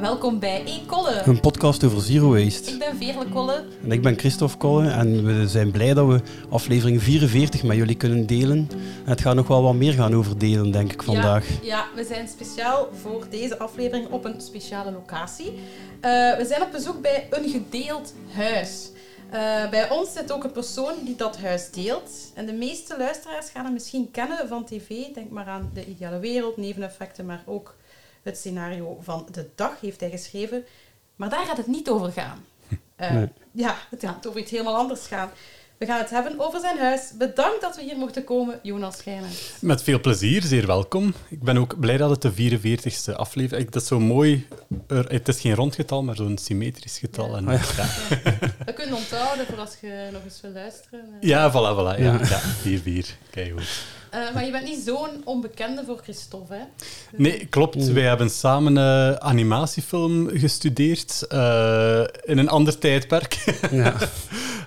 Welkom bij E-Kolle. Een podcast over zero waste. Ik ben Veerle Kolle. En ik ben Christophe Kolle en we zijn blij dat we aflevering 44 met jullie kunnen delen. En het gaat nog wel wat meer gaan over delen, denk ik, vandaag. Ja, ja we zijn speciaal voor deze aflevering op een speciale locatie. Uh, we zijn op bezoek bij een gedeeld huis. Uh, bij ons zit ook een persoon die dat huis deelt. En de meeste luisteraars gaan hem misschien kennen van tv. Denk maar aan De Ideale Wereld, neveneffecten, maar ook het scenario van de dag heeft hij geschreven. Maar daar gaat het niet over gaan. Uh, nee. Ja, het gaat over iets helemaal anders gaan. We gaan het hebben over zijn huis. Bedankt dat we hier mochten komen, Jonas Schijnen. Met veel plezier, zeer welkom. Ik ben ook blij dat het de 44ste aflevering is. Dat is zo mooi. Het is geen rondgetal, maar zo'n symmetrisch getal. Ja. En, ja. Ja. Dat kun je onthouden voor als je nog eens wil luisteren. Ja, voilà, voilà. Ja, ja. 4-4. Kijk goed. Uh, maar je bent niet zo'n onbekende voor Christophe, hè? Nee, klopt. Wij hebben samen uh, animatiefilm gestudeerd uh, in een ander tijdperk. Ja.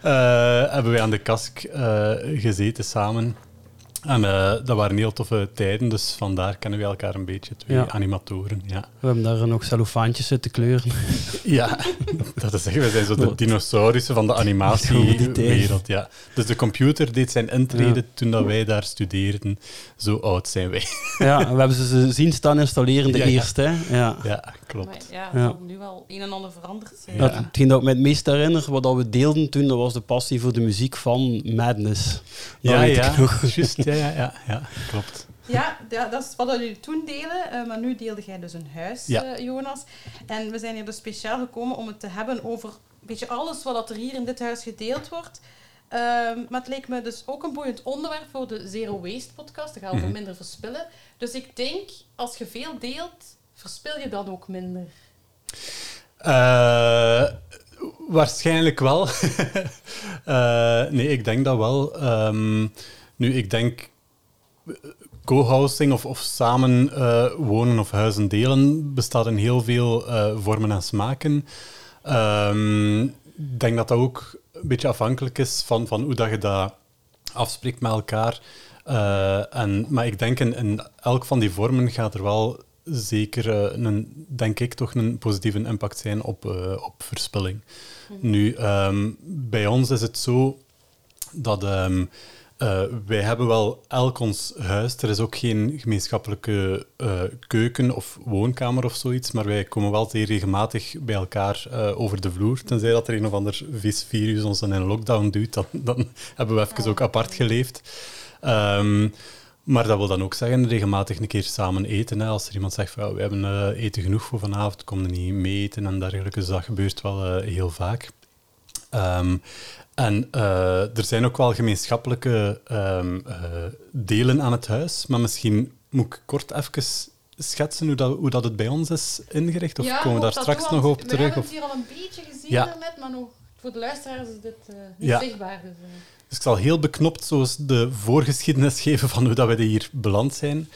hebben wij aan de kask gezeten samen. En uh, dat waren heel toffe tijden, dus vandaar kennen we elkaar een beetje, twee animatoren. Ja. We hebben daar nog cellofaantjes zitten kleuren. ja, dat is echt, we zijn zo de dinosaurussen van de animatiewereld. Ja. Dus de computer deed zijn intrede toen dat wij daar studeerden. Zo oud zijn wij. ja, we hebben ze zien staan installeren de eerste. Hè? Ja. ja, klopt. Maar ja, het nu wel een en ander veranderd zijn. Ja. Hetgeen dat ik me het meest herinner, wat we deelden toen, dat was de passie voor de muziek van Madness. Dat ja, ja, juist ja, ja, ja, klopt. Ja, ja, dat is wat jullie toen delen, uh, maar nu deelde jij dus een huis, ja. uh, Jonas. En we zijn hier dus speciaal gekomen om het te hebben over een beetje alles wat er hier in dit huis gedeeld wordt. Uh, maar het leek me dus ook een boeiend onderwerp voor de Zero Waste podcast. Dan gaan we mm -hmm. minder verspillen. Dus ik denk, als je veel deelt, verspil je dan ook minder? Uh, waarschijnlijk wel. nee, ik denk dat wel. Um, nu, ik denk co-housing of, of samen uh, wonen of huizen delen bestaat in heel veel uh, vormen en smaken. Um, ik denk dat dat ook een beetje afhankelijk is van, van hoe dat je dat afspreekt met elkaar. Uh, en, maar ik denk in, in elk van die vormen gaat er wel zeker, een, denk ik, toch een positieve impact zijn op, op verspilling. Mhm. Nu, um, bij ons is het zo dat... Um, uh, wij hebben wel elk ons huis. Er is ook geen gemeenschappelijke uh, keuken of woonkamer of zoiets, maar wij komen wel zeer regelmatig bij elkaar uh, over de vloer. Tenzij dat er een of ander vis virus ons in een lockdown duwt, dan, dan hebben we even ook apart geleefd. Um, maar dat wil dan ook zeggen, regelmatig een keer samen eten. Hè. Als er iemand zegt, van, we hebben eten genoeg voor vanavond, kom er niet mee eten en dergelijke. Dus dat gebeurt wel heel vaak. Um, en uh, er zijn ook wel gemeenschappelijke um, uh, delen aan het huis, maar misschien moet ik kort even schetsen hoe dat, hoe dat het bij ons is ingericht? Of ja, komen we daar straks nog op terug? We hebben het hier al een beetje gezien ja. maar nog, voor de luisteraars is dit uh, niet ja. zichtbaar. Dus, dus ik zal heel beknopt de voorgeschiedenis geven van hoe dat we hier beland zijn.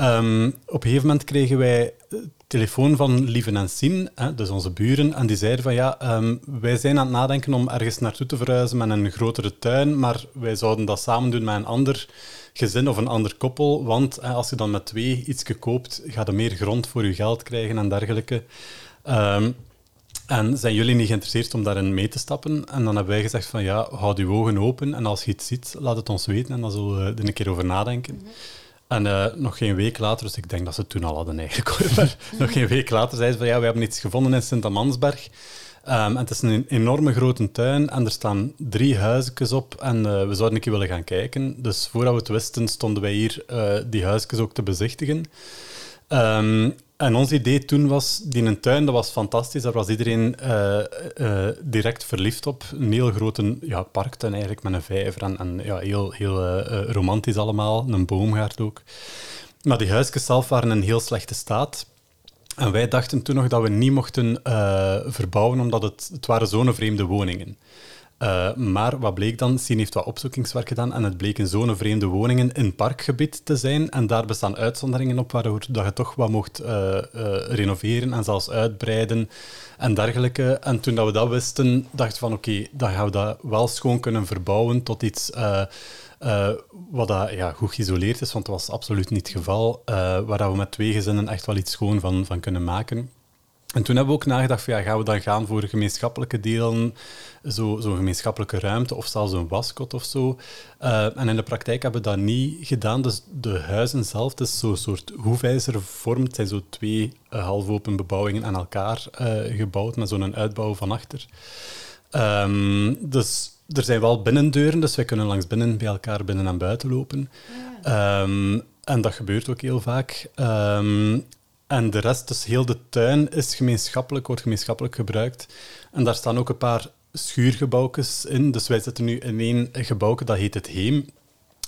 Um, op een gegeven moment kregen wij telefoon van Lieven en Sien, hè, dus onze buren, en die zeiden van ja, um, wij zijn aan het nadenken om ergens naartoe te verhuizen met een grotere tuin, maar wij zouden dat samen doen met een ander gezin of een ander koppel, want als je dan met twee iets koopt, ga je meer grond voor je geld krijgen en dergelijke. Um, en zijn jullie niet geïnteresseerd om daarin mee te stappen? En dan hebben wij gezegd van ja, houd je ogen open en als je iets ziet, laat het ons weten en dan zullen we er een keer over nadenken. En uh, nog geen week later, dus ik denk dat ze het toen al hadden eigenlijk, maar nog geen week later zeiden ze van ja, we hebben iets gevonden in Sint-Amansberg. Um, en het is een enorme grote tuin en er staan drie huisjes op en uh, we zouden een keer willen gaan kijken. Dus voordat we het wisten, stonden wij hier uh, die huisjes ook te bezichtigen. Um, en ons idee toen was, die een tuin, dat was fantastisch. Daar was iedereen uh, uh, direct verliefd op. Een heel grote ja, parktuin eigenlijk, met een vijver. En, en ja, heel, heel uh, romantisch allemaal. Een boomgaard ook. Maar die huisjes zelf waren in heel slechte staat. En wij dachten toen nog dat we niet mochten verbouwen, omdat het, het waren zo'n vreemde woningen uh, maar wat bleek dan? Sien heeft wat opzoekingswerk gedaan en het bleken zo'n vreemde woningen in parkgebied te zijn. En daar bestaan uitzonderingen op waardoor dat je toch wat mocht uh, uh, renoveren en zelfs uitbreiden en dergelijke. En toen dat we dat wisten, dachten we van oké, okay, dan gaan we dat wel schoon kunnen verbouwen tot iets wat dat, ja, goed geïsoleerd is, want dat was absoluut niet het geval. waar dat we met twee gezinnen echt wel iets schoon van, van kunnen maken. En toen hebben we ook nagedacht van ja, gaan we dan gaan voor gemeenschappelijke delen, zo'n zo gemeenschappelijke ruimte of zelfs een waskot of zo. Uh, en in de praktijk hebben we dat niet gedaan. Dus de huizen zelf, het is zo'n soort hoefijzervorm. Het zijn zo twee uh, halfopen bebouwingen aan elkaar uh, gebouwd met zo'n uitbouw van achter. Um, dus er zijn wel binnendeuren, dus wij kunnen langs binnen bij elkaar binnen en buiten lopen. Ja. Um, en dat gebeurt ook heel vaak. Um, en de rest, dus heel de tuin, is gemeenschappelijk, wordt gemeenschappelijk gebruikt. En daar staan ook een paar schuurgebouwjes in. Dus wij zitten nu in één gebouw, dat heet het Heem.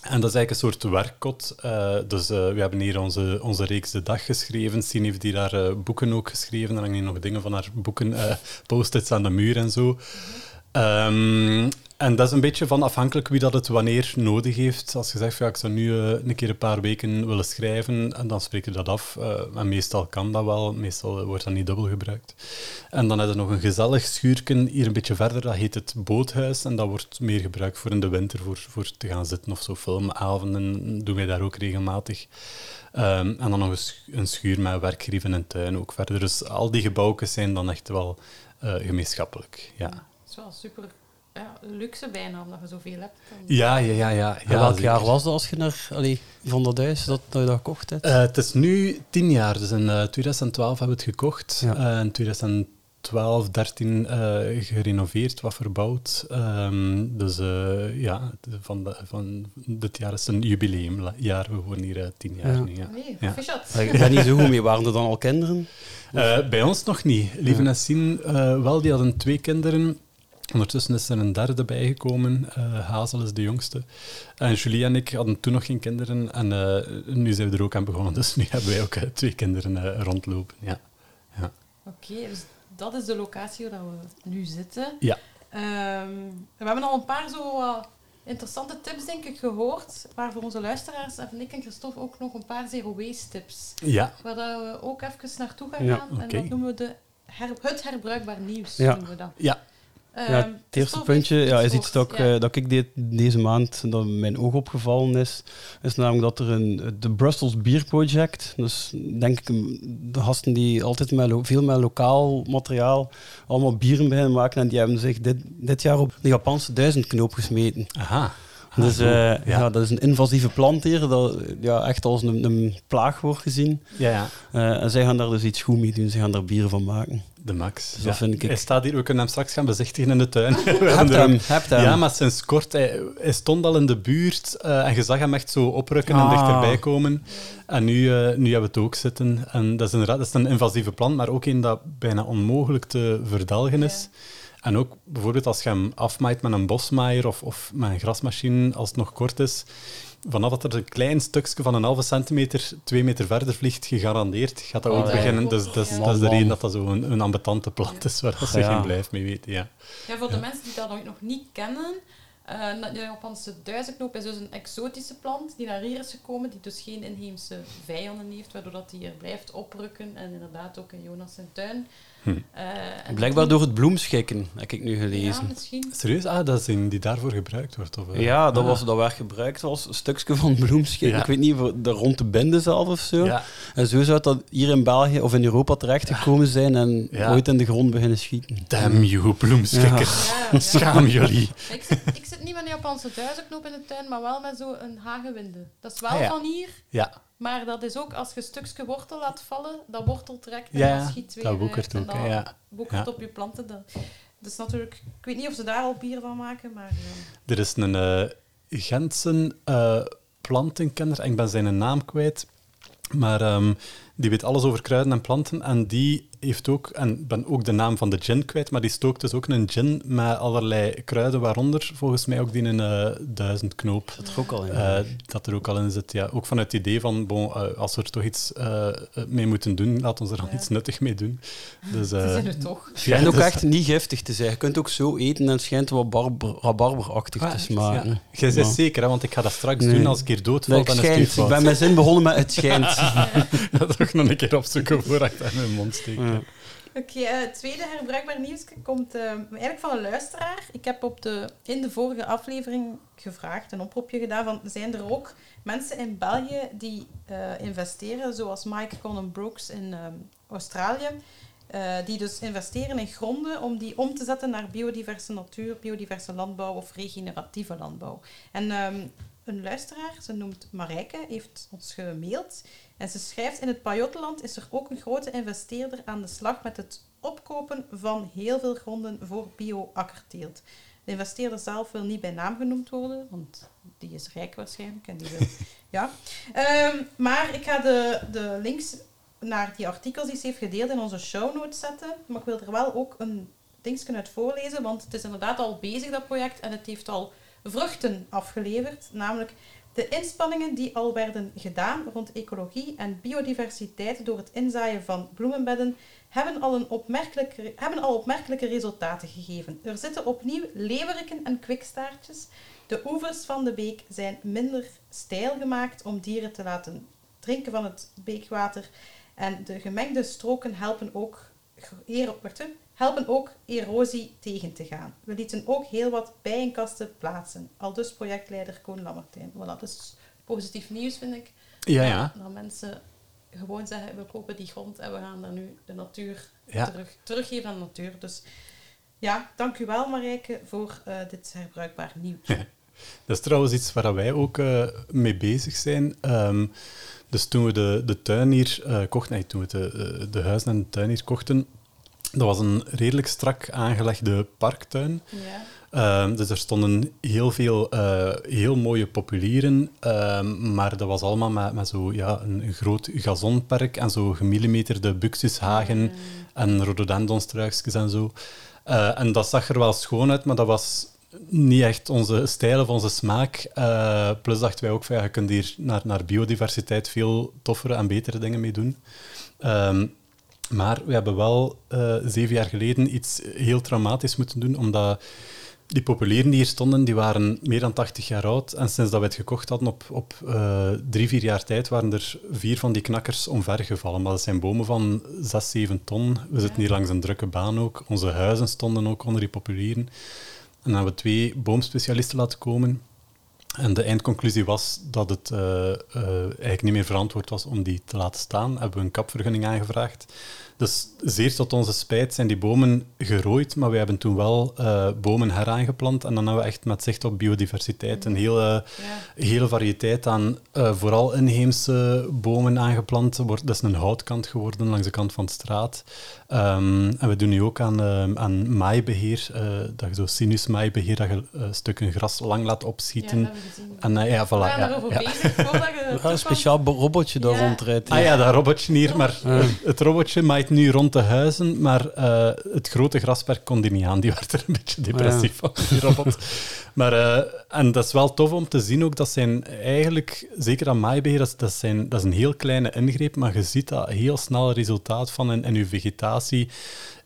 En dat is eigenlijk een soort werkkot. Uh, dus uh, we hebben hier onze, onze reeks De Dag geschreven. Sien heeft daar uh, boeken ook geschreven. Er hangen hier nog dingen van haar boeken, post-its aan de muur en zo. Um, en dat is een beetje van afhankelijk wie dat het wanneer nodig heeft. Als je zegt, ja, ik zou nu uh, een keer een paar weken willen schrijven, en dan spreek je dat af. Uh, en meestal kan dat wel, meestal wordt dat niet dubbel gebruikt. En dan hebben we nog een gezellig schuurken hier een beetje verder, dat heet het boothuis. En dat wordt meer gebruikt voor in de winter, voor, voor te gaan zitten of zo. Filmavonden doen wij daar ook regelmatig. Um, en dan nog een, schuur met werkgrieven en tuin ook verder. Dus al die gebouwen zijn dan echt wel gemeenschappelijk. Ja. Dat is wel super ja, luxe bijna, omdat je zoveel hebt. Ja, ja, ja. ja, ja welk jaar was dat als je naar allee, van dat huis dat, dat je dat gekocht hebt? Uh, het is nu tien jaar, dus in uh, 2012 hebben we het gekocht. Ja. Uh, in 2012, 13 gerenoveerd, wat verbouwd. Um, dus ja, van, de, van dit jaar is een jubileumjaar. We wonen hier tien jaar ja. nu. Ja. Nee, ja. Ik ben niet zo goed mee. Waren er dan al kinderen? bij ons nog niet. Lieve ja. Nassine wel, die hadden twee kinderen. Ondertussen is er een derde bijgekomen. Uh, Hazel is de jongste. En Julie en ik hadden toen nog geen kinderen. En uh, nu zijn we er ook aan begonnen. Dus nu hebben wij ook uh, twee kinderen rondlopen. Ja. ja. Oké, okay, dus dat is de locatie waar we nu zitten. Ja. Um, we hebben al een paar zo interessante tips, denk ik, gehoord. Waar voor onze luisteraars en ik en Christophe ook nog een paar zero waste tips. Ja. Waar we ook even naartoe gaan gaan. Okay. En dat noemen we de her het herbruikbaar nieuws. Ja. Noemen we dat. Ja. Ja, het eerste puntje ja, is iets dat, ik, ja. dat ik deed deze maand, dat mijn oog opgevallen is, is namelijk dat er een, de Brussels Beer Project, dus denk ik de gasten die altijd met lo, veel met lokaal materiaal allemaal bieren beginnen maken en die hebben zich dit, dit jaar op de Japanse duizendknoop gesmeten. Aha. Dus uh, ja. ja. dat is een invasieve plant hier, dat ja, echt als een, een plaag wordt gezien. Ja, ja. Uh, en zij gaan daar dus iets goed mee doen, ze gaan daar bieren van maken. De max. Vind ik... Hij staat hier, we kunnen hem straks gaan bezichtigen in de tuin. heb hem, heb hem. Ja, maar sinds kort, hij, hij stond al in de buurt uh, en je zag hem echt zo oprukken ah. en dichterbij komen. En nu, uh, nu hebben we het ook zitten. En dat is inderdaad dat is een invasieve plant, maar ook een dat bijna onmogelijk te verdelgen is. Ja. En ook bijvoorbeeld als je hem afmaait met een bosmaaier of, of met een grasmachine als het nog kort is, vanaf dat er een klein stukje van een halve centimeter twee meter verder vliegt, gegarandeerd gaat dat Oh, ook beginnen. Dus dat is, Ja. dat is de reden dat dat zo'n een ambetante plant is, waar ze Ja. geen blijf mee weten. Ja. Ja, voor de mensen die dat nog niet kennen, eh, de Japanse duizendknoop is dus een exotische plant die naar hier is gekomen, die dus geen inheemse vijanden heeft, waardoor dat die er blijft oprukken en inderdaad ook in Jonas zijn tuin. Hm. Eh, Blijkbaar door het bloemschikken, heb ik nu Ja, gelezen. misschien. Serieus? Ah, dat is een die daarvoor gebruikt wordt? Of, eh? Ja, dat, Ah. was, dat werd gebruikt als een stukje van bloemschik. Ja. Ik weet niet, voor de rond de binden zelf of zo. Ja. En zo zou dat hier in België of in Europa terechtgekomen zijn en Ja. ooit in de grond beginnen schieten. Damn you, bloemschikker. Ja, ja. Schaam jullie. Ik, zit, ik zit niet met een Japanse duizendknoop in de tuin, maar wel met zo'n hagewinde. Dat is wel Ah, ja. van hier, Ja, maar dat is ook als je een stukje wortel laat vallen, dat wortel trekt en ja dat schiet weer dat uit woekert en ook. dat hè, Ja. woekert Ja. op je planten. Dat, is natuurlijk... Ik weet niet of ze daar al bier van maken, maar... eh, Er is een eh Gentse eh, plantenkenner, en ik ben zijn naam kwijt, maar ehm, die weet alles over kruiden en planten. En die heeft ook, en ik ben ook de naam van de gin kwijt, maar die stookt dus ook een gin met allerlei kruiden, waaronder volgens mij ook die een eh, duizendknoop. Dat er ook al in. Eh, dat er ook al in zit, ja. Ook vanuit het idee van, bon, eh, als we er toch iets eh, mee moeten doen, laat ons er dan Ja. iets nuttig mee doen. Dus, ze eh, zijn het toch. Het schijnt ook dus- echt niet giftig te zijn. Je kunt ook zo eten en het schijnt wat barber, rabarberachtig Ah, te echt? smaken. Ja. Jij zegt Maar- zeker, hè, want ik ga dat straks Nee. doen. Als ik hier doodval, Het schijnt. Ik ben mijn zin begonnen met het schijnt. Dat toch nog een keer opzoeken voor ik dat in mijn mond steek. Oké, eh, het tweede herbruikbaar nieuws komt eh, eigenlijk van een luisteraar. Ik heb op de, in de vorige aflevering gevraagd, een oproepje gedaan, van zijn er ook mensen in België die eh, investeren, zoals Mike Conan Brooks in ehm, Australië. Die dus investeren in gronden om die om te zetten naar biodiverse natuur, biodiverse landbouw of regeneratieve landbouw. En um, een luisteraar, ze noemt Marijke, heeft ons gemaild. En ze schrijft, in het Pajottenland is er ook een grote investeerder aan de slag met het opkopen van heel veel gronden voor bio-akkerteelt. De investeerder zelf wil niet bij naam genoemd worden, want die is rijk waarschijnlijk en die wil... ja. Um, maar ik ga de, de links naar die artikels die ze heeft gedeeld in onze show notes zetten. Maar ik wil er wel ook een dingetje uit voorlezen, want het is inderdaad al bezig, dat project, en het heeft al vruchten afgeleverd. Namelijk de inspanningen die al werden gedaan rond ecologie en biodiversiteit door het inzaaien van bloemenbedden hebben al, een opmerkelijke, hebben al opmerkelijke resultaten gegeven. Er zitten opnieuw leeuweriken en kwikstaartjes. De oevers van de beek zijn minder steil gemaakt om dieren te laten drinken van het beekwater. En de gemengde stroken helpen ook, helpen ook erosie tegen te gaan. We lieten ook heel wat bijenkasten plaatsen. Al dus projectleider Koen Lammertijn. Voilà, dat is positief nieuws, vind ik. Ja, ja. Dat mensen gewoon zeggen, we kopen die grond en we gaan daar nu de natuur terug, teruggeven aan de natuur. Dus ja, dank u wel Marijke voor uh, dit herbruikbaar nieuws. dat is trouwens iets waar wij ook uh, mee bezig zijn. Um, dus toen we de, de tuin hier uh, kochten, nee, toen we de, de huizen en de tuin hier kochten, dat was een redelijk strak aangelegde parktuin. Ja. Uh, dus er stonden heel veel uh, heel mooie populieren, uh, maar dat was allemaal met, met zo, ja, een groot gazonperk en zo gemillimeterde buxushagen mm. en rhododendronstruikjes en zo. Eh, en dat zag er wel schoon uit, maar dat was niet echt onze stijl of onze smaak. Uh, plus dachten wij ook van ja, je kunt hier naar, naar biodiversiteit veel toffere en betere dingen mee doen. Um, maar we hebben wel uh, zeven jaar geleden iets heel traumatisch moeten doen, omdat die populieren die hier stonden, die waren meer dan 80 jaar oud. En sinds dat we het gekocht hadden, op, op uh, drie, vier jaar tijd, waren er vier van die knakkers omvergevallen. Maar dat zijn bomen van 6, 7 ton. We zitten hier langs een drukke baan ook. Onze huizen stonden ook onder die populieren. En dan hebben we twee boomspecialisten laten komen. En de eindconclusie was dat het uh, uh, eigenlijk niet meer verantwoord was om die te laten staan. Hebben we een kapvergunning aangevraagd. Dus zeer tot onze spijt zijn die bomen gerooid, maar we hebben toen wel uh, bomen heraangeplant. En dan hebben we echt met zicht op biodiversiteit een hele, hele variëteit aan uh, vooral inheemse bomen aangeplant. Dat is een houtkant geworden langs de kant van de straat. Um, en we doen nu ook aan, uh, aan maaibeheer, dat je zo sinusmaaibeheer, dat je stukken gras lang laat opschieten. Ja, en ja, voilà. Ja, ja, ja. een speciaal robotje daar rondrijdt. Ah ja, dat robotje hier, maar het robotje maait nu rond de huizen, maar uh, het grote grasperk kon die niet aan. Die werd er een beetje depressief van, die robot. maar, uh, en dat is wel tof om te zien ook, dat zijn eigenlijk, zeker aan maaibeheer, dat, dat, zijn, dat is een heel kleine ingreep, maar je ziet dat heel snel resultaat van in, in je vegetatie,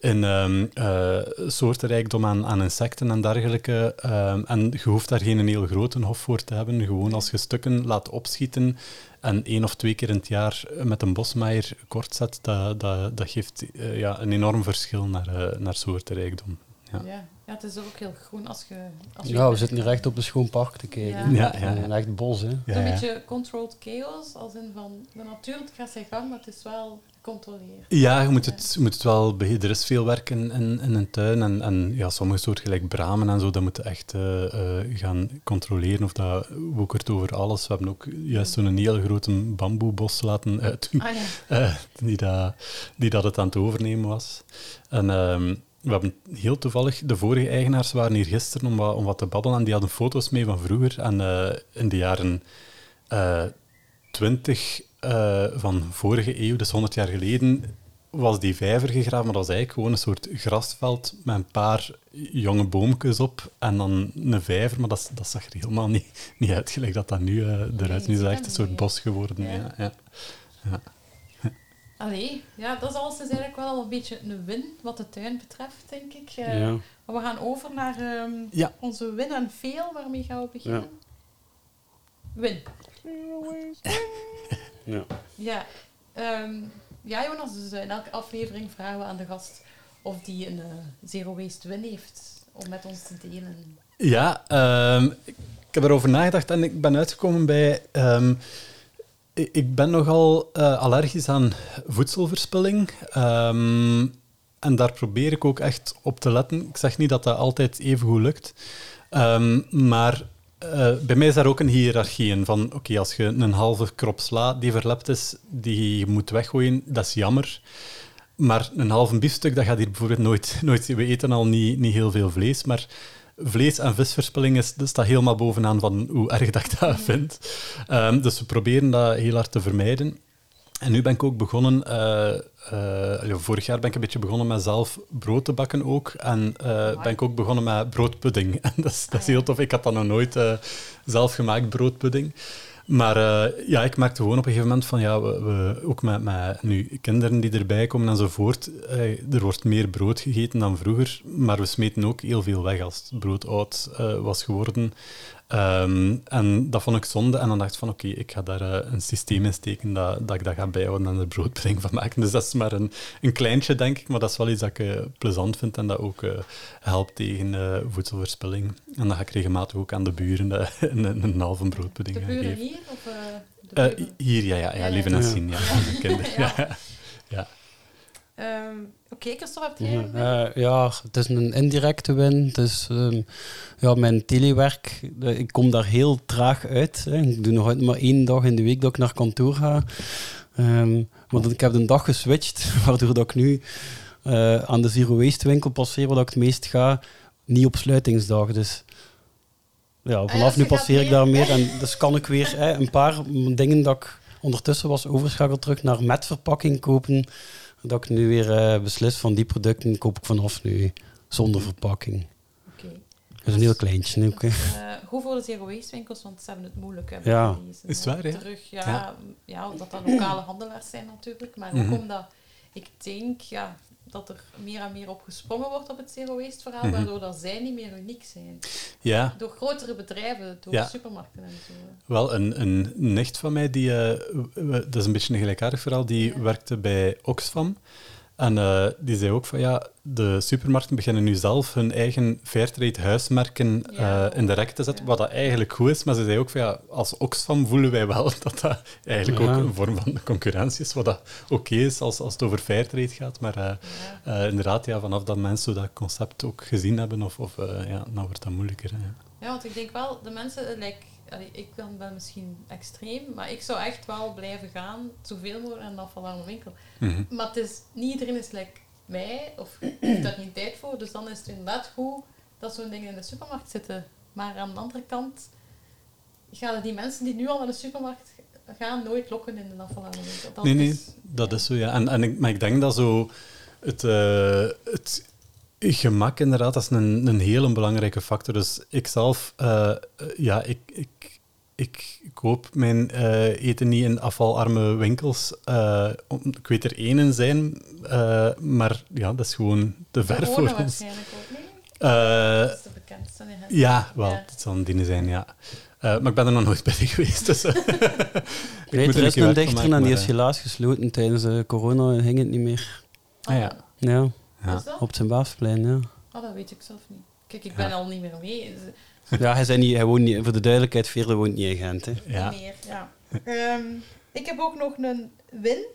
in um, uh, soortenrijkdom aan, aan, insecten en dergelijke. Um, en je hoeft daar geen heel grote hof voor te hebben. Gewoon als je stukken laat opschieten, en één of twee keer in het jaar met een bosmaaier kort zet, dat, dat, dat geeft uh, ja, een enorm verschil naar, uh, naar soortenrijkdom. Ja. ja. Ja, het is ook heel groen als je... Als ja, we zitten hier echt op een schoon park te kijken. Ja, ja, ja. Een echt bos, hè. Ja, een beetje controlled chaos, als in van... De natuur gaat zijn gang, maar het is wel gecontroleerd. Ja, je moet het, je moet het wel... Er is veel werk in, in, in een tuin en, en ja, sommige soorten gelijk bramen en zo, dat moeten echt uh, uh, gaan controleren of dat woekert over alles. We hebben ook juist zo'n heel grote bamboebos laten uitdoen, ah, ja. uh, die, dat, die dat het aan het overnemen was. En... Um, we hebben heel toevallig, de vorige eigenaars waren hier gisteren om wat, om wat te babbelen en die hadden foto's mee van vroeger. En uh, in de jaren 20 uh, van vorige eeuw, dus 100 jaar geleden, was die vijver gegraven, maar dat was eigenlijk gewoon een soort grasveld met een paar jonge boomjes op en dan een vijver, maar dat, dat zag er helemaal niet, niet uit, gelijk dat dat nu uh, eruit Nu is het echt een soort bos geworden. Ja. Ja, ja. ja. Allee, ja, dat is alles is eigenlijk wel een beetje een win wat de tuin betreft, denk ik. Uh, ja. Maar we gaan over naar um, ja. onze win en veel. Waarmee gaan we beginnen? Ja. Win. ja. Ja, um, ja, Jonas, dus in elke aflevering vragen we aan de gast of die een uh, zero waste win heeft om met ons te delen. Ja, um, ik heb erover nagedacht en ik ben uitgekomen bij ik ben nogal uh, allergisch aan voedselverspilling. Um, En daar probeer ik ook echt op te letten. Ik zeg niet dat dat altijd even goed lukt. Ehm, maar uh, bij mij is daar ook een hiërarchie in. Van, oké, als je een halve krop sla die verlept is, die je moet weggooien, dat is jammer. Maar een halve biefstuk, dat gaat hier bijvoorbeeld nooit... nooit we eten al niet, niet heel veel vlees, maar vlees- en visverspilling is, staat helemaal bovenaan van hoe erg dat ik dat vind. Um, dus we proberen dat heel hard te vermijden. En nu ben ik ook begonnen, uh, uh, vorig jaar ben ik een beetje begonnen met zelf brood te bakken ook. En uh, ben ik ook begonnen met broodpudding. En dat is, dat is heel tof. Ik had dat nog nooit zelf gemaakt, broodpudding. Maar ja, ik merkte gewoon op een gegeven moment van ja, we, we ook met, met nu, kinderen die erbij komen enzovoort. Er wordt meer brood gegeten dan vroeger, maar we smeten ook heel veel weg als het brood oud was geworden. Um, en dat vond ik zonde. En dan dacht ik van oké, okay, ik ga daar een systeem in steken dat, dat ik dat ga bijhouden en er broodpudding van maken. Dus dat is maar een, een kleintje, denk ik. Maar dat is wel iets dat ik plezant vind en dat ook helpt tegen voedselverspilling. En dan ga ik regelmatig ook aan de buren een, een, een halve broodpudding de buren geven. hier? Of, uh, uh, hier, ja, ja, ja, ja lieve Nassien, ja. ja. ja. Um, Oké, okay, Christophe, heb jij ja, ja, het is een indirecte win. Dus um, ja, mijn telewerk, ik kom daar heel traag uit. Hè. Ik doe nog altijd maar één dag in de week dat ik naar kantoor ga. Um, want ik heb een dag geswitcht, waardoor dat ik nu uh, aan de Zero Waste winkel passeer, waar ik het meest ga, niet op sluitingsdag. Dus ja, vanaf nu passeer ik daar meer. En dus kan ik weer hè, een paar dingen dat ik ondertussen was overschakeld terug naar met verpakking kopen. Dat ik nu weer uh, beslis van die producten koop ik vanaf nu zonder verpakking. Oké. Okay. Dat is een heel kleintje. Ook, uh, hoe voor de zero waste winkels, want ze hebben het moeilijk. Hè, ja. Is het waar, ja? Terug, ja, ja. ja, omdat dat lokale handelaars zijn natuurlijk. Maar ook omdat ik denk, ja, dat er meer en meer op gesprongen wordt op het zero waste verhaal, mm -hmm. waardoor dat zij niet meer uniek zijn. Ja. Door grotere bedrijven, door ja. supermarkten en zo. Wel, een, een nicht van mij, die, uh, dat is een beetje een gelijkaardig verhaal, die ja. werkte bij Oxfam. En uh, die zei ook van ja, de supermarkten beginnen nu zelf hun eigen Fairtrade huismerken ja. uh, in de rek te zetten, ja. wat dat eigenlijk goed is. Maar ze zei ook van ja, als Oxfam voelen wij wel dat dat eigenlijk ja. ook een vorm van concurrentie is, wat dat oké okay is als, als het over Fairtrade gaat. Maar uh, ja. inderdaad, ja, vanaf dat mensen dat concept ook gezien hebben, of, of ja, dan wordt dat moeilijker. Hè. Ja, want ik denk wel, de mensen, like, ik ben, ben misschien extreem, maar ik zou echt wel blijven gaan, zoveel mogelijk aan de afvalarme winkel. Mhm. Mm -hmm. Maar het is, niet iedereen is like mij, of heeft daar geen tijd voor, dus dan is het inderdaad goed dat zo'n dingen in de supermarkt zitten. Maar aan de andere kant gaan die mensen die nu al naar de supermarkt gaan nooit lokken in de afvalarme winkel. Dat nee, nee, is, dat ja. is zo, ja. En, en ik, maar ik denk dat zo het, uh, het Gemak, inderdaad, dat is een, een hele belangrijke factor. Dus ik zelf, uh, ja, ik, ik, ik koop mijn uh, eten niet in afvalarme winkels. Uh, ik weet er één in zijn, maar ja, dat is gewoon te ver voor ons. waarschijnlijk ook, nee? dat is de bekendste. Ja, wel, ja. dat zal een ding zijn, ja. maar ik ben er nog nooit bij geweest. Dus, ik weet, er is een dichter en die is helaas gesloten. Tijdens corona ging het niet meer. Ah ja. Ja. Ja. Op zijn baafplein, ja. Oh, dat weet ik zelf niet. Kijk, ik ben ja. al niet meer mee. Ja, hij, zei niet, hij woont niet, voor de duidelijkheid, Veerle woont niet in Gent. Hè. Ja. Niet meer, ja. um, ik heb ook nog een win.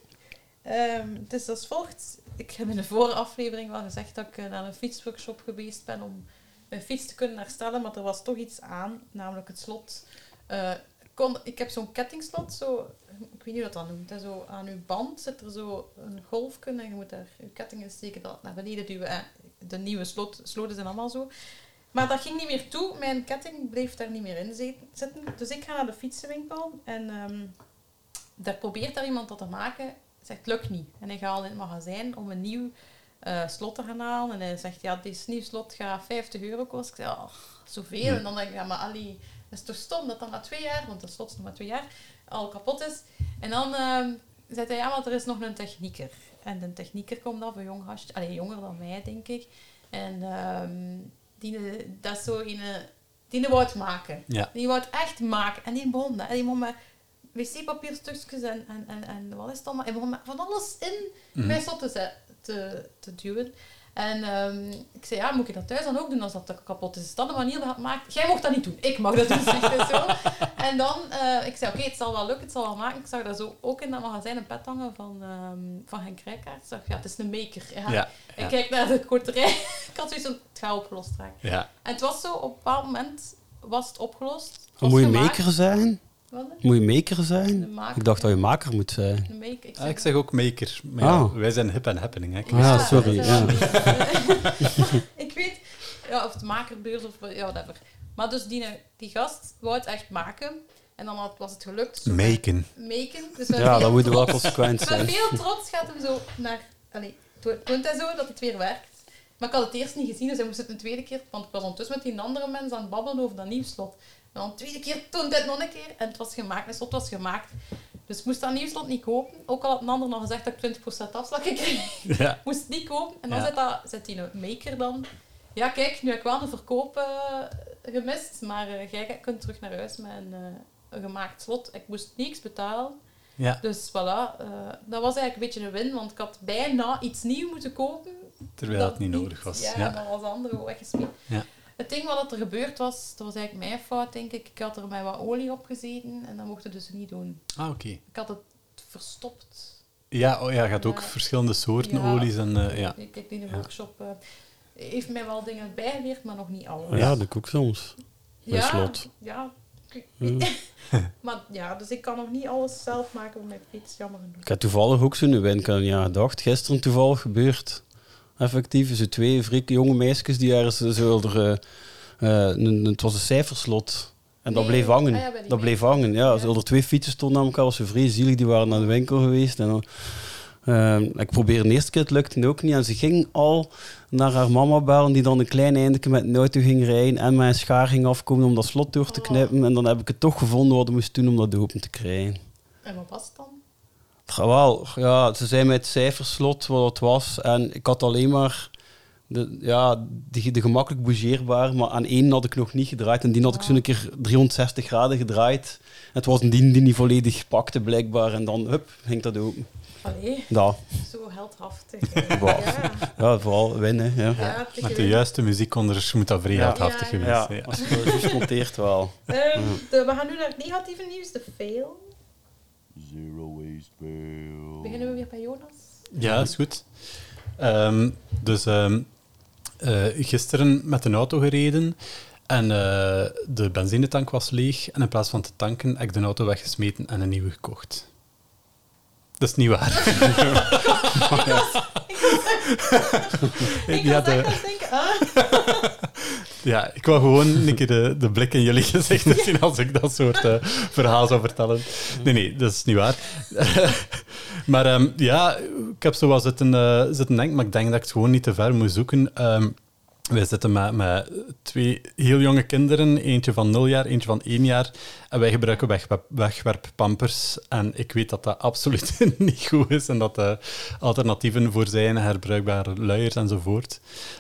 Um, het is als volgt. Ik heb in de vorige aflevering wel gezegd dat ik naar een fietsworkshop geweest ben om mijn fiets te kunnen herstellen, maar er was toch iets aan, namelijk het slot. Uh, kon, ik heb zo'n kettingslot, zo, ik weet niet wat dat noemt. Hè, zo aan uw band zit er zo een golfje en je moet daar je ketting in steken, dat naar beneden duwen. Eh, de nieuwe slot, sloten zijn allemaal zo. Maar dat ging niet meer toe. Mijn ketting bleef daar niet meer in zitten. Dus ik ga naar de fietsenwinkel en um, daar probeert daar iemand dat te maken. Zegt, lukt niet. En hij gaat al in het magazijn om een nieuw uh, slot te gaan halen. En hij zegt, ja, dit nieuw slot gaat 50 euro kosten. Ik zeg, oh, zoveel. En dan denk ik, ja, maar Ali, dat is toch stom dat dan na twee jaar, want de slot is nog maar twee jaar, al kapot is. En dan uh, zegt hij, ja, want er is nog een technieker. En de technieker komt dan van jong gastje, allee, jonger dan mij, denk ik. En um, die, dat is zo een, die wou het maken. Ja. Die wou het echt maken. En die begon dat. En die begon met wc-papierstukjes en, en, en, en wat is het allemaal. Hij begon met van alles in mm. mijn slot te, te, te duwen. En ehm, ik zei, ja, moet ik dat thuis dan ook doen als dat kapot is? Is dat de manier dat het maakt? Jij mocht dat niet doen, ik mag dat doen, zeg zo. En dan, uh, ik zei, oké, het zal wel lukken, het zal wel maken. Ik zag daar zo ook in dat magazijn een pet hangen van, um, van Henk Rijkaard. Ik zag, ja, het is een maker. Ja. ja, Ik kijk naar de korterij. ik had zoiets van, het gaat opgelost raken. Ja. En het was zo, op een bepaald moment was het opgelost. moet je maker zijn? Moet je maker zijn? Ik dacht dat je maker moet zijn. Maker, ik, zeg ah, ik, zeg ook maker. Maar ah. wij zijn hip en happening. Hè. Ah, ja, sorry. Ja. ik weet, ja, of het makerbeurs of ja, whatever. Maar dus die, die gast wou het echt maken. En dan was het gelukt. Maken. Maken. Dus ja, dat moet wel consequent zijn. Met veel trots gaat hem zo naar... Allee, toont hij zo dat het weer werkt. Maar ik had het eerst niet gezien, dus hij moest het een tweede keer... Want ik was ondertussen met die andere mensen aan het babbelen over dat nieuwslot. Dan de tweede keer toont het nog een keer. En het was gemaakt. Het slot was gemaakt. Dus ik moest dat nieuwslot niet kopen. Ook al had een ander nog gezegd dat ik 20% afslag kreeg. Ja. moest het niet kopen. En dan ja. zit, dat, zit die maker dan... Ja, kijk, nu heb ik wel een verkoop uh, gemist. Maar uh, jij kunt terug naar huis met een, uh, een gemaakt slot. Ik moest niks betalen. Ja. Dus voilà, dat was eigenlijk een beetje een win, want ik had bijna iets nieuws moeten kopen. Terwijl het niet nodig was. Ja, ja. dan was de andere weggespeeld. Ja. Het ding wat er gebeurd was, dat was eigenlijk mijn fout, denk ik. Ik had er met wat olie op gezeten en dat mocht het dus niet doen. Ah, oké. Ik had het verstopt. Ja, oh, ja je had ook verschillende soorten olies. En, uh, ja. Ik heb in de workshop... Uh, heeft mij wel dingen bijgeleerd, maar nog niet alles. Ja, dat doe ik soms. Ja, slot. Ja. maar ja, dus ik kan nog niet alles zelf maken, mij iets jammer genoeg. Ik heb toevallig ook zo'n win ja gedacht. Gisteren toevallig gebeurd effectief. Zo twee vrieke jonge meisjes die ergens zo er, uh, het was een cijferslot. En dat bleef hangen. Ah, dat bleef hangen, ja. ja. Er twee fietsen stonden aan elkaar, was vrij zielig. Die waren naar de winkel geweest. En uh, ik probeerde de eerste keer, het lukte ook niet. En ze ging al naar haar mama bellen, die dan een klein eindje met een auto ging rijden en mijn schaar ging afkomen om dat slot door te oh. knippen. En dan heb ik het toch gevonden wat we moesten doen om dat open te krijgen. En wat was het dan? Wel, ja, ze zei met het cijferslot wat het was. En ik had alleen maar de, ja, de, de gemakkelijk bougeerbaar. Maar aan één had ik nog niet gedraaid. En die had ik zo'n keer 360 graden gedraaid. Het was een die die niet volledig pakte, blijkbaar. En dan, hup, ging dat open. Allee, ja. zo heldhaftig. ja. ja, vooral winnen. Ja. ja Met de juiste muziek onder moet dat vrij heldhaftig geweest zijn. Ja, als je wel. Um, de, we gaan nu naar het negatieve nieuws, de fail. Zero waste fail. Beginnen we weer bij Jonas? Ja, is goed. Um, dus um, uh, gisteren met een auto gereden en uh, de benzinetank was leeg. En in plaats van te tanken, heb ik de auto weggesmeten en een nieuwe gekocht. Dat is niet waar. ik ik was denken, ah. Ja, ik wou gewoon een keer de, de blik in jullie gezichten zien als ik dat soort uh, verhaal zou vertellen. Nee, nee, dat is niet waar. maar um, ja, ik heb zo wel zitten, uh, zitten denken, maar ik denk dat ik het gewoon niet te ver moet zoeken. Um, wij zitten met, met twee heel jonge kinderen, eentje van 0 jaar, eentje van 1 jaar. En wij gebruiken wegwerp, wegwerppampers. En ik weet dat dat absoluut niet goed is en dat er alternatieven voor zijn, herbruikbare luiers enzovoort.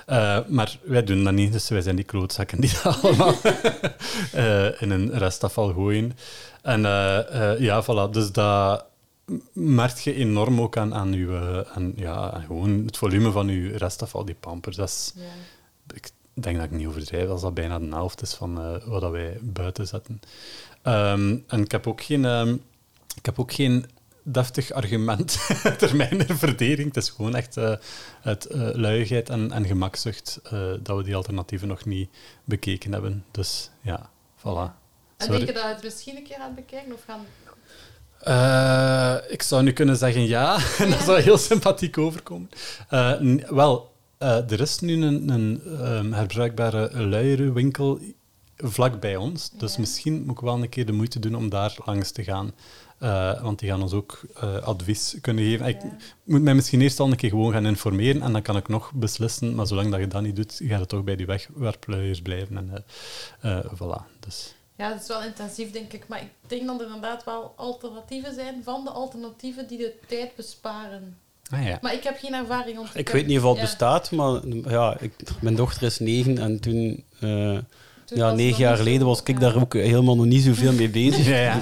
Uh, maar wij doen dat niet, dus wij zijn die klootzakken die dat allemaal uh, in een restafval gooien. En uh, ja, voilà, dus dat merk je enorm ook aan, aan, uw, ja, gewoon het volume van uw restafval, die pampers. Dat is, ik denk dat ik niet overdrijf als dat bijna de helft is van uh, wat wij buiten zetten. Ehm, en ik heb ook geen, um, ik heb ook geen deftig argument ter mijn verdediging. Het is gewoon echt uh, uit uh, luiigheid en, en gemakzucht dat we die alternatieven nog niet bekeken hebben. Dus ja, voilà. En denk je dat het misschien een keer gaat bekijken? Of gaan uh, ik zou nu kunnen zeggen ja, en dat zou heel sympathiek overkomen. Uh, wel, uh, er is nu een, een um, herbruikbare luierenwinkel vlak bij ons. Dus misschien moet ik wel een keer de moeite doen om daar langs te gaan. Uh, want die gaan ons ook uh, advies kunnen geven. Ik moet mij misschien eerst al een keer gewoon gaan informeren en dan kan ik nog beslissen. Maar zolang dat je dat niet doet, gaat het toch bij die wegwerpluiers blijven. En uh, voilà. Dus. Ja, het is wel intensief, denk ik. Maar ik denk dat er inderdaad wel alternatieven zijn van de alternatieven die de tijd besparen. Ah, ja. Maar ik heb geen ervaring om te Ik weet niet of het bestaat, maar ja, ik, mijn dochter is negen en toen... Uh, ja, negen jaar geleden was ik daar ook helemaal nog niet zoveel mee bezig. ja, ja,